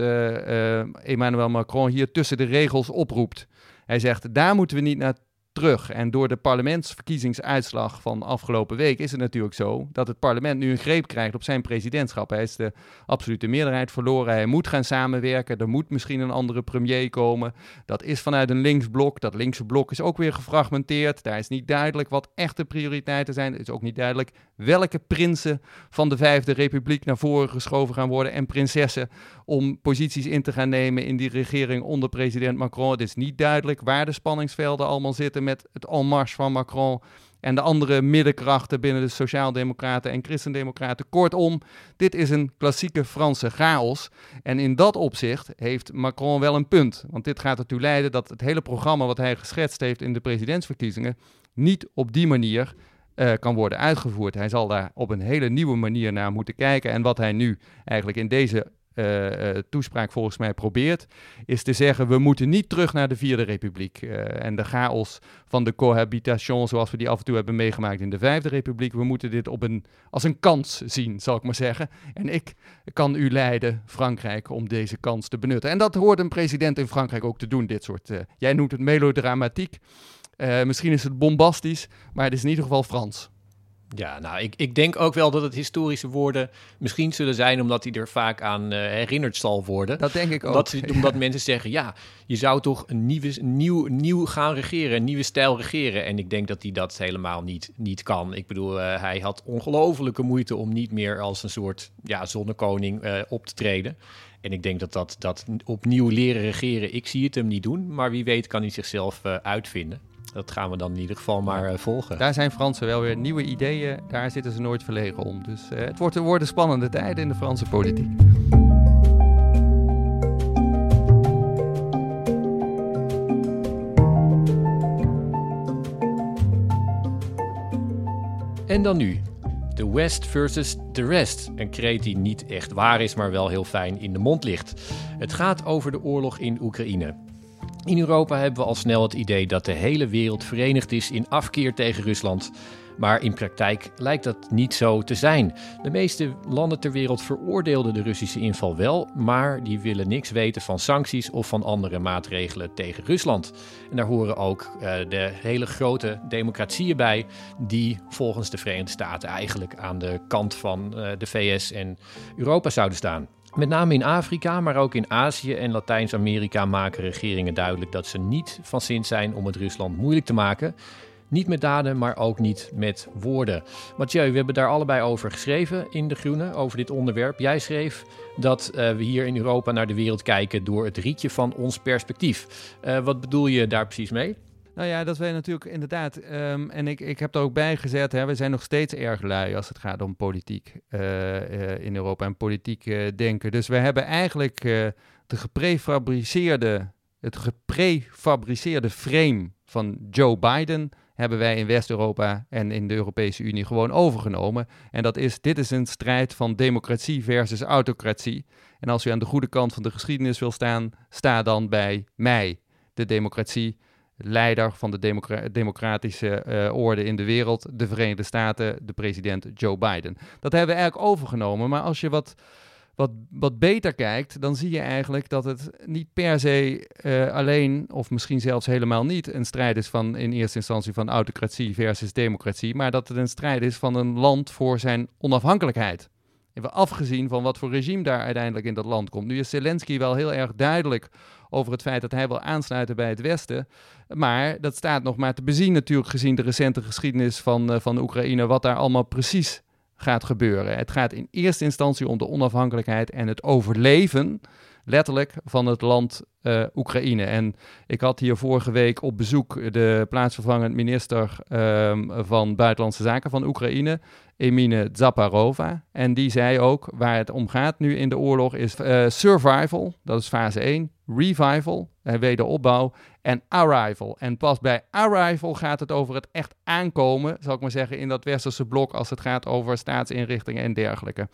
Emmanuel Macron hier tussen de regels oproept. Hij zegt, daar moeten we niet naar terug. En door de parlementsverkiezingsuitslag van afgelopen week is het natuurlijk zo dat het parlement nu een greep krijgt op zijn presidentschap. Hij is de absolute meerderheid verloren. Hij moet gaan samenwerken. Er moet misschien een andere premier komen. Dat is vanuit een linksblok. Dat linkse blok is ook weer gefragmenteerd. Daar is niet duidelijk wat echte prioriteiten zijn. Het is ook niet duidelijk welke prinsen van de Vijfde Republiek naar voren geschoven gaan worden en prinsessen om posities in te gaan nemen in die regering onder president Macron. Het is niet duidelijk waar de spanningsvelden allemaal zitten met het en marche van Macron en de andere middenkrachten binnen de Sociaaldemocraten en Christendemocraten. Kortom, dit is een klassieke Franse chaos. En in dat opzicht heeft Macron wel een punt. Want dit gaat ertoe leiden dat het hele programma wat hij geschetst heeft in de presidentsverkiezingen niet op die manier uh, kan worden uitgevoerd. Hij zal daar op een hele nieuwe manier naar moeten kijken. En wat hij nu eigenlijk in deze toespraak volgens mij probeert, is te zeggen: we moeten niet terug naar de Vierde Republiek uh, en de chaos van de cohabitation, zoals we die af en toe hebben meegemaakt in de Vijfde Republiek. We moeten dit op een, als een kans zien, zal ik maar zeggen. En ik kan u leiden, Frankrijk, om deze kans te benutten. En dat hoort een president in Frankrijk ook te doen, dit soort. jij noemt het melodramatiek. Misschien is het bombastisch, maar het is in ieder geval Frans. Ja, nou, ik, ik denk ook wel dat het historische woorden misschien zullen zijn omdat hij er vaak aan uh, herinnerd zal worden. Dat denk ik ook. Omdat, omdat mensen zeggen, ja, je zou toch een, nieuwe, nieuw, nieuw gaan regeren, een nieuwe stijl regeren. En ik denk dat hij dat helemaal niet, niet kan. Ik bedoel, uh, hij had ongelofelijke moeite om niet meer als een soort ja, zonnekoning uh, op te treden. En ik denk dat, dat dat opnieuw leren regeren, ik zie het hem niet doen. Maar wie weet kan hij zichzelf uitvinden dat gaan we dan in ieder geval maar uh, volgen. Daar zijn Fransen wel weer nieuwe ideeën. Daar zitten ze nooit verlegen om. Dus uh, het wordt, worden spannende tijden in de Franse politiek. En dan nu. The West versus the Rest. Een kreet die niet echt waar is, maar wel heel fijn in de mond ligt. Het gaat over de oorlog in Oekraïne. In Europa hebben we al snel het idee dat de hele wereld verenigd is in afkeer tegen Rusland. Maar in praktijk lijkt dat niet zo te zijn. De meeste landen ter wereld veroordeelden de Russische inval wel, maar die willen niks weten van sancties of van andere maatregelen tegen Rusland. En daar horen ook uh, de hele grote democratieën bij, die volgens de Verenigde Staten eigenlijk aan de kant van uh, de VS en Europa zouden staan. Met name in Afrika, maar ook in Azië en Latijns-Amerika maken regeringen duidelijk dat ze niet van zin zijn om het Rusland moeilijk te maken. Niet met daden, maar ook niet met woorden. Mathieu, we hebben daar allebei over geschreven in De Groene, over dit onderwerp. Jij schreef dat uh, we hier in Europa naar de wereld kijken door het rietje van ons perspectief. Uh, wat bedoel je daar precies mee? Nou ja, dat wij natuurlijk inderdaad, um, en ik, ik heb er ook bij gezet, hè, we zijn nog steeds erg lui als het gaat om politiek uh, uh, in Europa en politiek uh, denken. Dus we hebben eigenlijk de geprefabriceerde, het geprefabriceerde frame van Joe Biden hebben wij in West-Europa en in de Europese Unie gewoon overgenomen. En dat is, dit is een strijd van democratie versus autocratie. En als u aan de goede kant van de geschiedenis wil staan, sta dan bij mij, de democratie leider van de democra democratische uh, orde in de wereld, de Verenigde Staten, de president Joe Biden. Dat hebben we eigenlijk overgenomen, maar als je wat, wat, wat beter kijkt, dan zie je eigenlijk dat het niet per se uh, alleen, of misschien zelfs helemaal niet, een strijd is van in eerste instantie van autocratie versus democratie, maar dat het een strijd is van een land voor zijn onafhankelijkheid. Even afgezien van wat voor regime daar uiteindelijk in dat land komt. Nu is Zelensky wel heel erg duidelijk over het feit dat hij wil aansluiten bij het Westen. Maar dat staat nog maar te bezien natuurlijk gezien de recente geschiedenis van, uh, van Oekraïne, wat daar allemaal precies gaat gebeuren. Het gaat in eerste instantie om de onafhankelijkheid en het overleven letterlijk van het land uh, Oekraïne. En ik had hier vorige week op bezoek de plaatsvervangend minister um, van Buitenlandse Zaken van Oekraïne, Emine Zaparova. En die zei ook, waar het om gaat nu in de oorlog, is uh, survival, dat is fase 1, revival, wederopbouw, en arrival. En pas bij arrival gaat het over het echt aankomen, zal ik maar zeggen, in dat westerse blok als het gaat over staatsinrichtingen en dergelijke.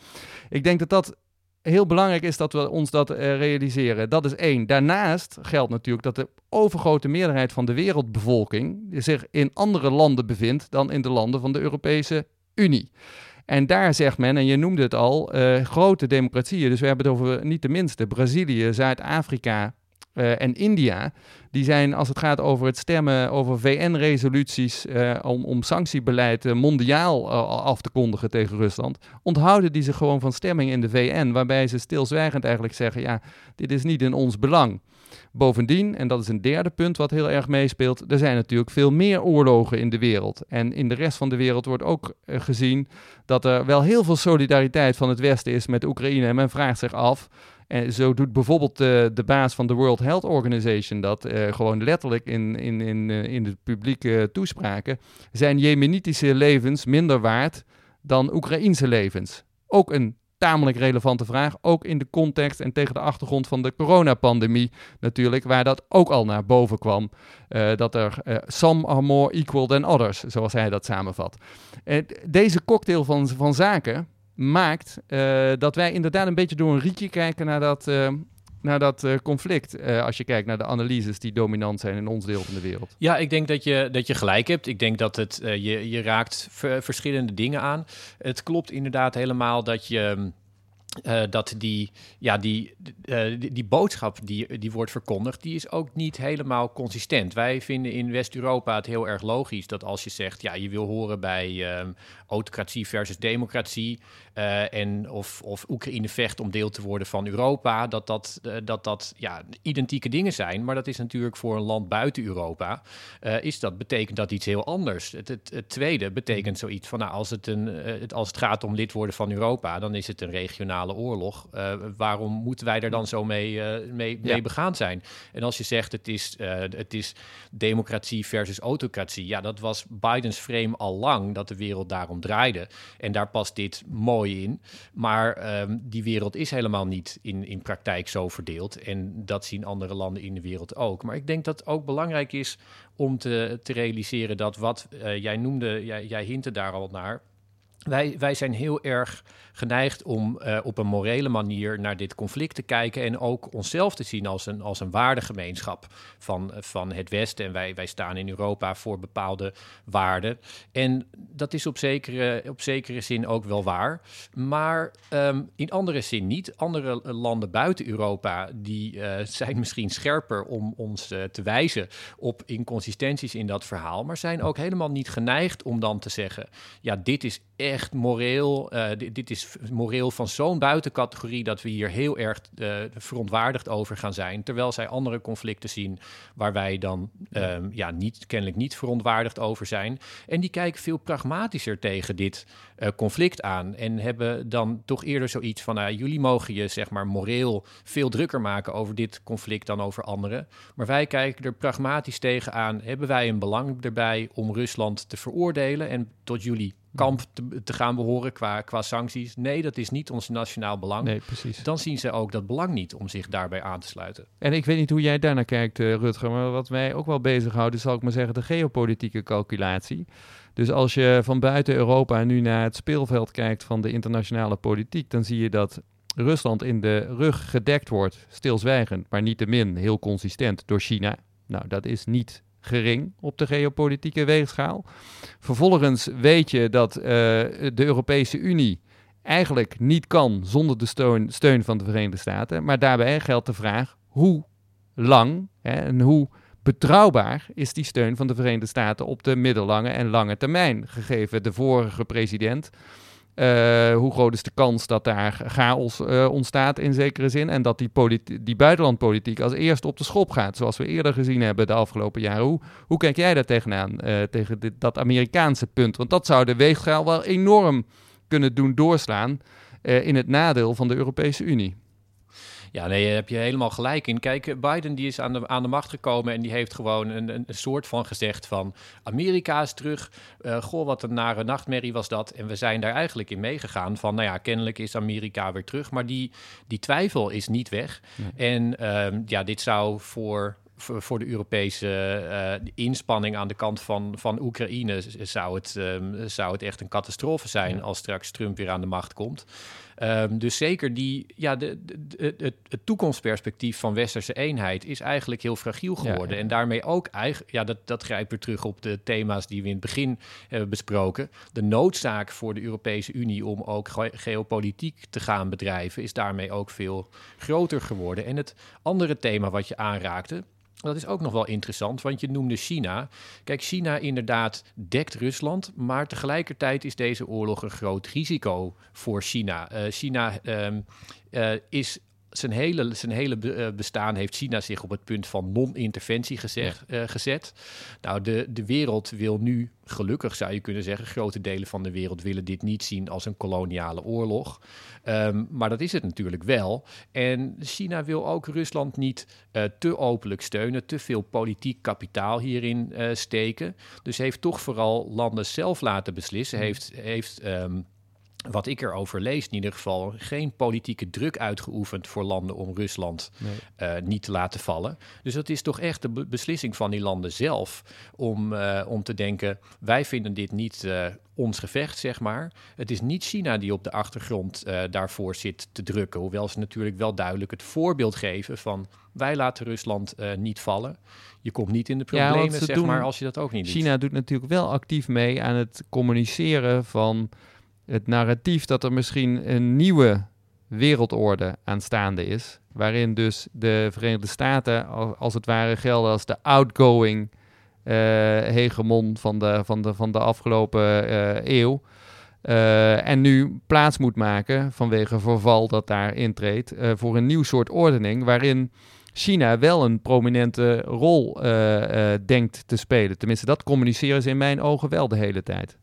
Ik denk dat dat heel belangrijk is dat we ons dat uh, realiseren. Dat is één. Daarnaast geldt natuurlijk dat de overgrote meerderheid van de wereldbevolking zich in andere landen bevindt dan in de landen van de Europese Unie. En daar zegt men, en je noemde het al, uh, grote democratieën. Dus we hebben het over niet de minste Brazilië, Zuid-Afrika, uh, en India, die zijn als het gaat over het stemmen over VN-resoluties uh, om, om sanctiebeleid mondiaal af te kondigen tegen Rusland, onthouden die zich gewoon van stemming in de VN, waarbij ze stilzwijgend eigenlijk zeggen, ja, dit is niet in ons belang. Bovendien, en dat is een derde punt wat heel erg meespeelt, er zijn natuurlijk veel meer oorlogen in de wereld. En in de rest van de wereld wordt ook gezien dat er wel heel veel solidariteit van het Westen is met Oekraïne. En men vraagt zich af, en zo doet bijvoorbeeld uh, de baas van de World Health Organization dat uh, gewoon letterlijk in, in, in, in de publieke toespraken. Zijn Jemenitische levens minder waard dan Oekraïnse levens? Ook een tamelijk relevante vraag, ook in de context en tegen de achtergrond van de coronapandemie natuurlijk, waar dat ook al naar boven kwam. dat er some are more equal than others, zoals hij dat samenvat. deze cocktail van, van zaken, maakt dat wij inderdaad een beetje door een rietje kijken naar dat, naar dat uh, conflict. als je kijkt naar de analyses die dominant zijn in ons deel van de wereld. Ja, ik denk dat je, dat je gelijk hebt. Ik denk dat het, je, je raakt verschillende dingen aan. Het klopt inderdaad helemaal dat je uh, dat die, ja, die, uh, die, die, boodschap die, die wordt verkondigd, die is ook niet helemaal consistent. Wij vinden in West-Europa het heel erg logisch dat als je zegt, ja, je wil horen bij um, autocratie versus democratie uh, en of, of Oekraïne vecht om deel te worden van Europa, dat dat, dat, dat ja, identieke dingen zijn. Maar dat is natuurlijk voor een land buiten Europa, is dat, betekent dat iets heel anders. Het, het, het tweede betekent zoiets van, nou, als het, een, het, als het gaat om lid worden van Europa, dan is het een regionaal oorlog. Uh, waarom moeten wij er dan zo mee, uh, mee, mee begaan zijn? En als je zegt het is, uh, het is democratie versus autocratie, ja, dat was Bidens frame al lang dat de wereld daarom draaide. En daar past dit mooi in. Maar um, die wereld is helemaal niet in, in praktijk zo verdeeld. En dat zien andere landen in de wereld ook. Maar ik denk dat het ook belangrijk is om te, te realiseren dat wat jij noemde, jij, jij hintte daar al naar. Wij, wij zijn heel erg geneigd om uh, op een morele manier naar dit conflict te kijken en ook onszelf te zien als een, als een waardegemeenschap van, van het Westen. En wij, wij staan in Europa voor bepaalde waarden. En dat is op zekere, op zekere zin ook wel waar. Maar um, in andere zin niet. Andere landen buiten Europa die uh, zijn misschien scherper om ons uh, te wijzen op inconsistenties in dat verhaal, maar zijn ook helemaal niet geneigd om dan te zeggen: ja, dit is echt moreel, dit, dit is moreel van zo'n buitencategorie dat we hier heel erg uh, verontwaardigd over gaan zijn. Terwijl zij andere conflicten zien waar wij dan um, ja, niet, kennelijk niet verontwaardigd over zijn. En die kijken veel pragmatischer tegen dit uh, conflict aan. En hebben dan toch eerder zoiets van: uh, jullie mogen je zeg maar moreel veel drukker maken over dit conflict dan over anderen. Maar wij kijken er pragmatisch tegenaan. Hebben wij een belang erbij om Rusland te veroordelen en tot jullie kamp te, te, gaan behoren qua, qua sancties. Nee, dat is niet ons nationaal belang. Nee, precies. Dan zien ze ook dat belang niet om zich daarbij aan te sluiten. En ik weet niet hoe jij daarnaar kijkt, uh, Rutger, maar wat mij ook wel bezighoudt, is zal ik maar zeggen, de geopolitieke calculatie. Dus als je van buiten Europa nu naar het speelveld kijkt van de internationale politiek, dan zie je dat Rusland in de rug gedekt wordt, stilzwijgend, maar niet te min heel consistent door China. Nou, dat is niet gering op de geopolitieke weegschaal. Vervolgens weet je dat uh, de Europese Unie eigenlijk niet kan zonder de steun, steun, van de Verenigde Staten. Maar daarbij geldt de vraag hoe lang hè, en hoe betrouwbaar is die steun van de Verenigde Staten op de middellange en lange termijn, gegeven de vorige president Uh, hoe groot is de kans dat daar chaos uh, ontstaat in zekere zin en dat die, die buitenlandpolitiek als eerste op de schop gaat, zoals we eerder gezien hebben de afgelopen jaren. Hoe, hoe kijk jij daar tegenaan, uh, tegen dit, dat Amerikaanse punt? Want dat zou de weegschaal wel enorm kunnen doen doorslaan in het nadeel van de Europese Unie. Ja, nee, heb je helemaal gelijk in. Kijk, Biden die is aan de, aan de macht gekomen en die heeft gewoon een, een, soort van gezegd van Amerika is terug. Uh, goh, wat een nare nachtmerrie was dat. En we zijn daar eigenlijk in meegegaan van, nou ja, kennelijk is Amerika weer terug. Maar die, die twijfel is niet weg. En uh, ja, dit zou voor voor de Europese uh, inspanning aan de kant van, van Oekraïne zou het, um, zou het echt een catastrofe zijn als straks Trump weer aan de macht komt. Um, dus zeker die, ja, de, de, het, het, toekomstperspectief van westerse eenheid is eigenlijk heel fragiel geworden. En daarmee ook, eigenlijk, ja, dat, dat grijpt weer terug op de thema's die we in het begin hebben besproken. De noodzaak voor de Europese Unie om ook geopolitiek te gaan bedrijven is daarmee ook veel groter geworden. En het andere thema wat je aanraakte, dat is ook nog wel interessant, want je noemde China. Kijk, China inderdaad dekt Rusland, maar tegelijkertijd is deze oorlog een groot risico voor China. Uh, China uh, uh, is zijn hele, zijn hele eh, bestaan heeft China zich op het punt van non-interventie uh, gezet. Nou, de, de wereld wil nu, gelukkig zou je kunnen zeggen, grote delen van de wereld willen dit niet zien als een koloniale oorlog. Um, maar dat is het natuurlijk wel. En China wil ook Rusland niet uh, te openlijk steunen, te veel politiek kapitaal hierin steken. Dus heeft toch vooral landen zelf laten beslissen. Mm. Heeft, heeft um, wat ik erover lees, in ieder geval geen politieke druk uitgeoefend voor landen om Rusland uh, niet te laten vallen. Dus dat is toch echt de beslissing van die landen zelf om, uh, om te denken: wij vinden dit niet uh, ons gevecht, zeg maar. Het is niet China die op de achtergrond daarvoor zit te drukken, hoewel ze natuurlijk wel duidelijk het voorbeeld geven van wij laten Rusland niet vallen. Je komt niet in de problemen, ja, zeg doen, maar, als je dat ook niet China doet. doet natuurlijk wel actief mee aan het communiceren van het narratief dat er misschien een nieuwe wereldorde aanstaande is. Waarin dus de Verenigde Staten als het ware gelden als de outgoing uh, hegemon van de, van de, van de afgelopen uh, eeuw. Uh, en nu plaats moet maken vanwege verval dat daar intreedt voor een nieuw soort ordening waarin China wel een prominente rol denkt te spelen. Tenminste, dat communiceren ze in mijn ogen wel de hele tijd.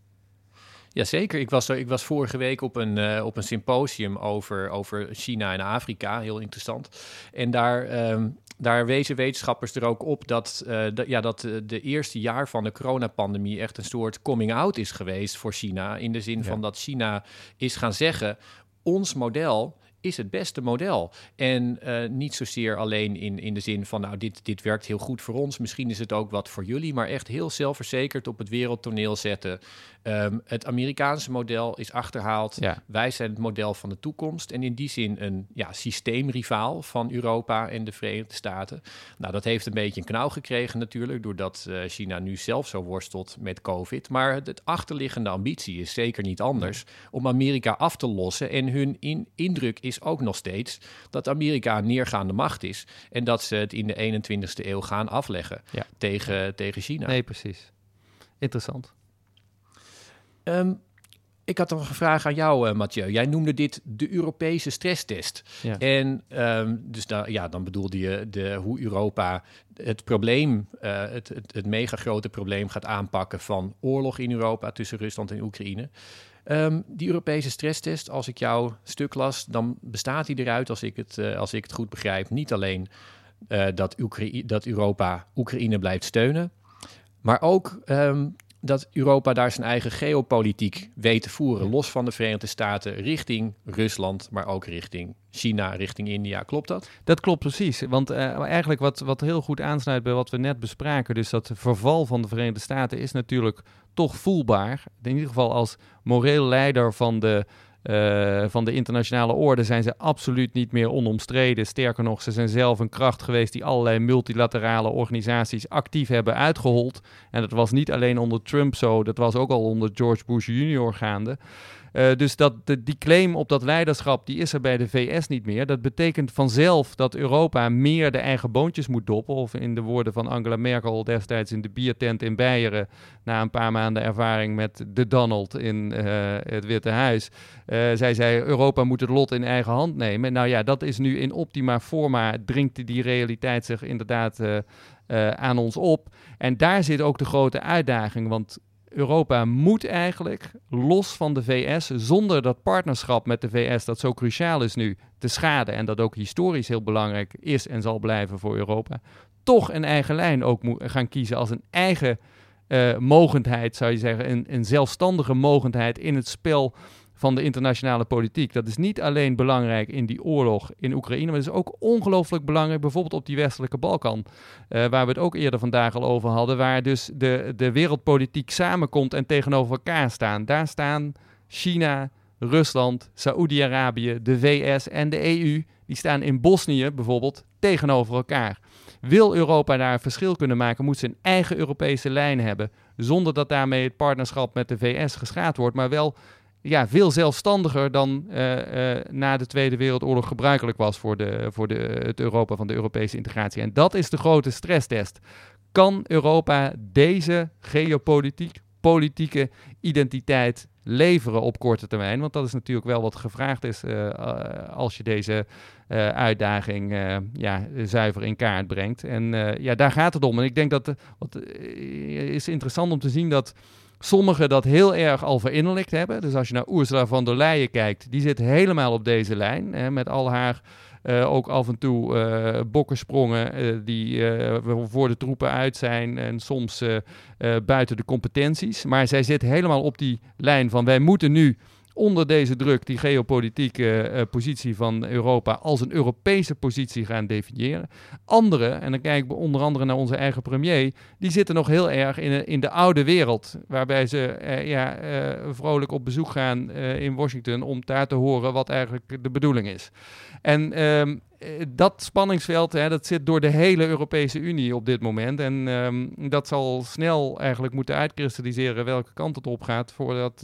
Jazeker, ik was, ik was vorige week op een, uh, op een symposium over, over China en Afrika, heel interessant. En daar, um, daar wezen wetenschappers er ook op dat, uh, ja, dat de eerste jaar van de coronapandemie echt een soort coming out is geweest voor China. In de zin van dat China is gaan zeggen, ons model is het beste model. En uh, niet zozeer alleen in, in de zin van, nou, dit, dit werkt heel goed voor ons, misschien is het ook wat voor jullie, maar echt heel zelfverzekerd op het wereldtoneel zetten. Um, het Amerikaanse model is achterhaald. Ja. Wij zijn het model van de toekomst. En in die zin een ja, systeemrivaal van Europa en de Verenigde Staten. Nou, dat heeft een beetje een knauw gekregen natuurlijk, doordat uh, China nu zelf zo worstelt met COVID. Maar het, het achterliggende ambitie is zeker niet anders om Amerika af te lossen. En hun in, indruk is is ook nog steeds dat Amerika een neergaande macht is. En dat ze het in de 21ste eeuw gaan afleggen tegen, tegen China. Nee, precies. Interessant. Um, ik had nog een vraag aan jou, uh, Mathieu. Jij noemde dit de Europese stresstest. Ja. En um, dus daar, ja, dan bedoelde je de, hoe Europa het probleem, uh, het, het, het mega grote probleem gaat aanpakken van oorlog in Europa tussen Rusland en Oekraïne. Um, die Europese stresstest, als ik jouw stuk las, dan bestaat die eruit, als ik het, uh, als ik het goed begrijp, niet alleen uh, dat, dat Europa Oekraïne blijft steunen, maar ook um, dat Europa daar zijn eigen geopolitiek weet te voeren, los van de Verenigde Staten, richting Rusland, maar ook richting China, richting India. Klopt dat? Dat klopt precies. Want uh, eigenlijk wat, wat heel goed aansluit bij wat we net bespraken, dus dat verval van de Verenigde Staten is natuurlijk toch voelbaar. In ieder geval als moreel leider van de uh, van de internationale orde zijn ze absoluut niet meer onomstreden. Sterker nog, ze zijn zelf een kracht geweest die allerlei multilaterale organisaties actief hebben uitgehold. En dat was niet alleen onder Trump zo, dat was ook al onder George Bush junior gaande. Uh, dus dat, de, die claim op dat leiderschap, die is er bij de VS niet meer. Dat betekent vanzelf dat Europa meer de eigen boontjes moet doppen. Of in de woorden van Angela Merkel destijds in de biertent in Beieren, na een paar maanden ervaring met de Donald in uh, het Witte Huis. Uh, zij zei, Europa moet het lot in eigen hand nemen. Nou ja, dat is nu in optima forma, dringt die realiteit zich inderdaad aan ons op. En daar zit ook de grote uitdaging, want Europa moet eigenlijk los van de VS, zonder dat partnerschap met de VS dat zo cruciaal is nu, te schaden en dat ook historisch heel belangrijk is en zal blijven voor Europa, toch een eigen lijn ook gaan kiezen als een eigen uh, mogendheid, zou je zeggen, een, een zelfstandige mogendheid in het spel van de internationale politiek. Dat is niet alleen belangrijk in die oorlog in Oekraïne, maar het is ook ongelooflijk belangrijk bijvoorbeeld op die westelijke Balkan, uh, waar we het ook eerder vandaag al over hadden, waar dus de, de wereldpolitiek samenkomt en tegenover elkaar staan. Daar staan China, Rusland, Saoedi-Arabië, de VS en de EU, die staan in Bosnië bijvoorbeeld tegenover elkaar. Wil Europa daar een verschil kunnen maken, moet ze een eigen Europese lijn hebben, zonder dat daarmee het partnerschap met de VS geschaad wordt, maar wel ja, veel zelfstandiger dan uh, uh, na de Tweede Wereldoorlog gebruikelijk was voor, de, voor de, het Europa van de Europese integratie. En dat is de grote stresstest. Kan Europa deze geopolitiek, politieke identiteit leveren op korte termijn? Want dat is natuurlijk wel wat gevraagd is uh, als je deze uitdaging ja, zuiver in kaart brengt. En ja, daar gaat het om. En ik denk dat wat is interessant om te zien dat sommigen dat heel erg al verinnerlijkt hebben. Dus als je naar Ursula von der Leyen kijkt, die zit helemaal op deze lijn. Hè, met al haar uh, ook af en toe uh, die voor de troepen uit zijn en soms buiten de competenties. Maar zij zit helemaal op die lijn van wij moeten nu onder deze druk die geopolitieke uh, positie van Europa als een Europese positie gaan definiëren. Anderen, en dan kijk ik onder andere naar onze eigen premier, die zitten nog heel erg in, in de oude wereld, waarbij ze uh, ja, vrolijk op bezoek gaan in Washington om daar te horen wat eigenlijk de bedoeling is. En ehm, dat spanningsveld, hè, dat zit door de hele Europese Unie op dit moment. En um, dat zal snel eigenlijk moeten uitkristalliseren welke kant het op gaat voordat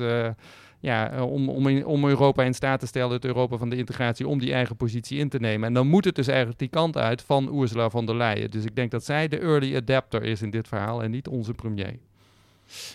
ja, eh, om, om, om Europa in staat te stellen, het Europa van de integratie, om die eigen positie in te nemen. En dan moet het dus eigenlijk die kant uit van Ursula von der Leyen. Dus ik denk dat zij de early adapter is in dit verhaal en niet onze premier.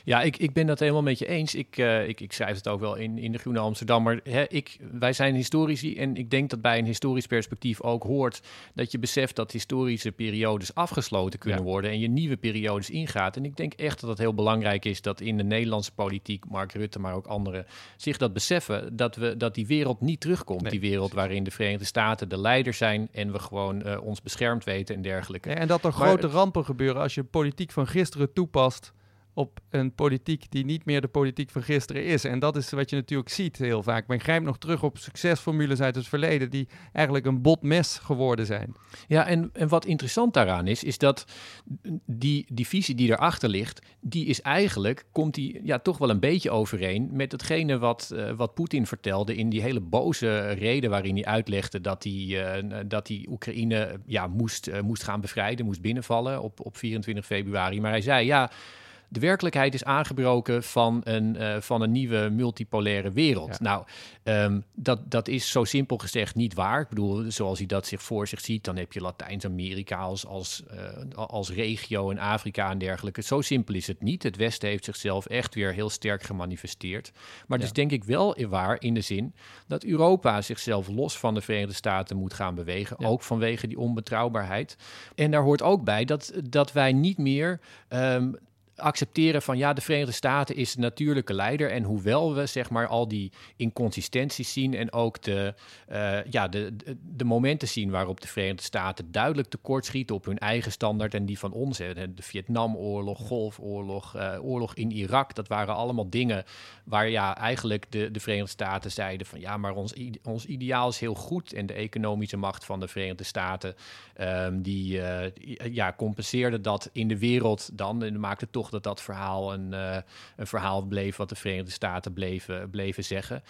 Ja, ik, ik ben dat helemaal met je eens. Ik, uh, ik, ik schrijf het ook wel in, in de Groene Amsterdam. Maar hè, ik, wij zijn historici en ik denk dat bij een historisch perspectief ook hoort dat je beseft dat historische periodes afgesloten kunnen worden en je nieuwe periodes ingaat. En ik denk echt dat het heel belangrijk is dat in de Nederlandse politiek, Mark Rutte, maar ook anderen, zich dat beseffen dat, we, dat die wereld niet terugkomt. Die wereld waarin de Verenigde Staten de leider zijn en we gewoon uh, ons beschermd weten en dergelijke. Ja, en dat er grote rampen gebeuren als je politiek van gisteren toepast op een politiek die niet meer de politiek van gisteren is. En dat is wat je natuurlijk ziet heel vaak. Men grijpt nog terug op succesformules uit het verleden die eigenlijk een bot mes geworden zijn. Ja, en, en wat interessant daaraan is, is dat die, die visie die erachter ligt, die is eigenlijk, komt die ja, toch wel een beetje overeen met hetgene wat, uh, wat Poetin vertelde in die hele boze reden waarin hij uitlegde dat hij, uh, dat hij Oekraïne ja, moest, uh, moest gaan bevrijden, moest binnenvallen op, op 24 februari. Maar hij zei, ja, de werkelijkheid is aangebroken van een, uh, van een nieuwe multipolaire wereld. Nou, um, dat, dat is zo simpel gezegd niet waar. Ik bedoel, zoals hij dat zich voor zich ziet, dan heb je Latijns-Amerika als, als, uh, als regio en Afrika en dergelijke. Zo simpel is het niet. Het Westen heeft zichzelf echt weer heel sterk gemanifesteerd. Maar het is denk ik wel waar in de zin dat Europa zichzelf los van de Verenigde Staten moet gaan bewegen. Ja. Ook vanwege die onbetrouwbaarheid. En daar hoort ook bij dat, dat wij niet meer. Um, accepteren van ja, de Verenigde Staten is de natuurlijke leider. En hoewel we zeg maar al die inconsistenties zien en ook de, uh, ja, de, de, momenten zien waarop de Verenigde Staten duidelijk tekortschieten op hun eigen standaard en die van ons. De Vietnamoorlog, Golfoorlog, uh, oorlog in Irak, dat waren allemaal dingen waar ja, eigenlijk de, de Verenigde Staten zeiden van ja, maar ons, ons ideaal is heel goed en de economische macht van de Verenigde Staten um, die uh, ja, compenseerde dat in de wereld dan en maakte toch dat dat verhaal een, uh, een verhaal bleef wat de Verenigde Staten bleven, bleven zeggen.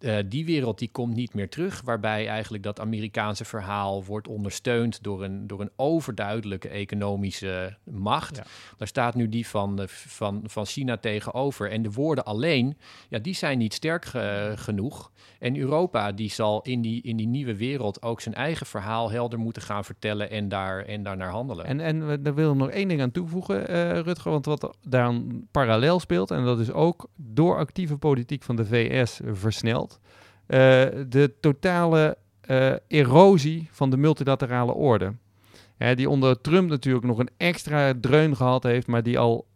Uh, die wereld die komt niet meer terug, waarbij eigenlijk dat Amerikaanse verhaal wordt ondersteund door een, door een overduidelijke economische macht. Ja. Daar staat nu die van, van, van China tegenover. En de woorden alleen, ja, die zijn niet sterk ge, genoeg. En Europa die zal in die, in die nieuwe wereld ook zijn eigen verhaal helder moeten gaan vertellen en daar, en daar naar handelen. En, en daar wil ik nog één ding aan toevoegen, uh, Rutger, want wat daar parallel speelt, en dat is ook door actieve politiek van de VS versneld, uh, de totale uh, erosie van de multilaterale orde. Ja, die onder Trump natuurlijk nog een extra dreun gehad heeft, maar die al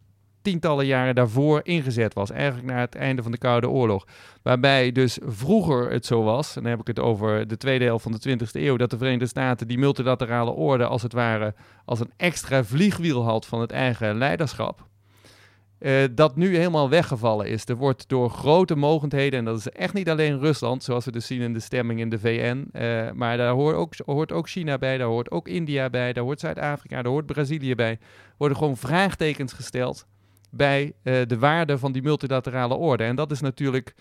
tientallen jaren daarvoor ingezet was. Eigenlijk na het einde van de Koude Oorlog. Waarbij dus vroeger het zo was, en dan heb ik het over de tweede helft van de 20e eeuw, dat de Verenigde Staten die multilaterale orde als het ware als een extra vliegwiel had van het eigen leiderschap. Uh, dat nu helemaal weggevallen is. Er wordt door grote mogendheden, en dat is echt niet alleen Rusland, zoals we dus zien in de stemming in de VN, eh, maar daar hoort ook, hoort ook China bij, daar hoort ook India bij, daar hoort Zuid-Afrika, daar hoort Brazilië bij. Worden gewoon vraagtekens gesteld bij uh, de waarde van die multilaterale orde. En dat is natuurlijk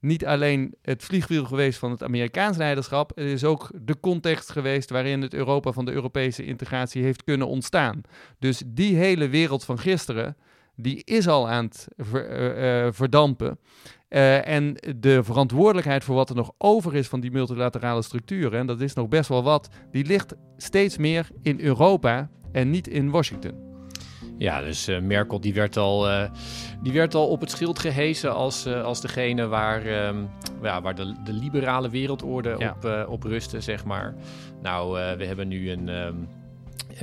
niet alleen het vliegwiel geweest van het Amerikaans leiderschap, het is ook de context geweest waarin het Europa van de Europese integratie heeft kunnen ontstaan. Dus die hele wereld van gisteren, die is al aan het ver, uh, uh, verdampen. en de verantwoordelijkheid voor wat er nog over is van die multilaterale structuren, en dat is nog best wel wat, die ligt steeds meer in Europa en niet in Washington. Ja, dus uh, Merkel die werd, al, uh, die werd al op het schild gehezen als, uh, als degene waar, um, ja, waar de, de liberale wereldorde ja. op, op rustte, zeg maar. Nou, we hebben nu een, um, een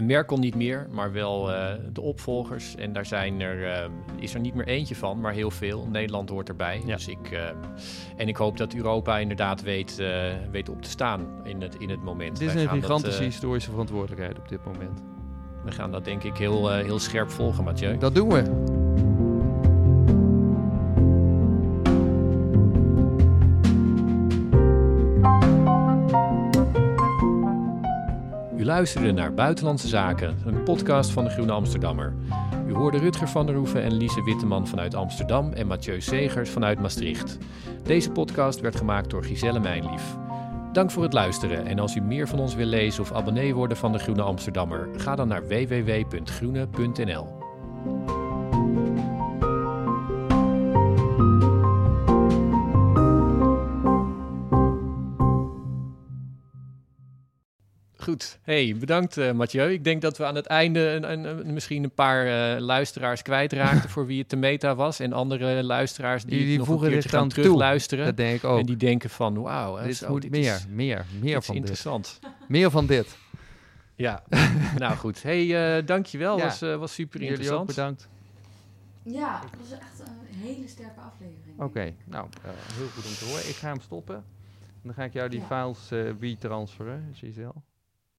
Merkel niet meer, maar wel de opvolgers. En daar zijn er, is er niet meer eentje van, maar heel veel. Nederland hoort erbij. Ja. Dus ik, en ik hoop dat Europa inderdaad weet, weet op te staan in het, in het moment. Dit is een gigantische historische verantwoordelijkheid op dit moment. We gaan dat denk ik heel, heel scherp volgen, Mathieu. Dat doen we. U luisterde naar Buitenlandse Zaken, een podcast van de Groene Amsterdammer. U hoorde Rutger van der Hoeven en Lise Witteman vanuit Amsterdam en Mathieu Segers vanuit Maastricht. Deze podcast werd gemaakt door Giselle Mijnlief. Dank voor het luisteren en als u meer van ons wil lezen of abonnee worden van de Groene Amsterdammer, ga dan naar www.groene.nl. Goed. Hey, bedankt uh, Mathieu. Ik denk dat we aan het einde een, een, een, misschien een paar uh, luisteraars kwijtraakten voor wie het de meta was. En andere luisteraars die, die, die nog een keertje gaan terugluisteren. Dat denk ik ook. En die denken van, wauw. Dit zo, moet dit meer, is, meer, meer van interessant. dit. Meer van dit. Ja, nou goed. Hey, uh, dankjewel. Ja. Was, was super Jullie interessant. Ook bedankt. Ja, het was echt een hele sterke aflevering. Oké, okay, nou, heel goed om te horen. Ik ga hem stoppen. Dan ga ik jou die ja. files uh, transferen, Giselle.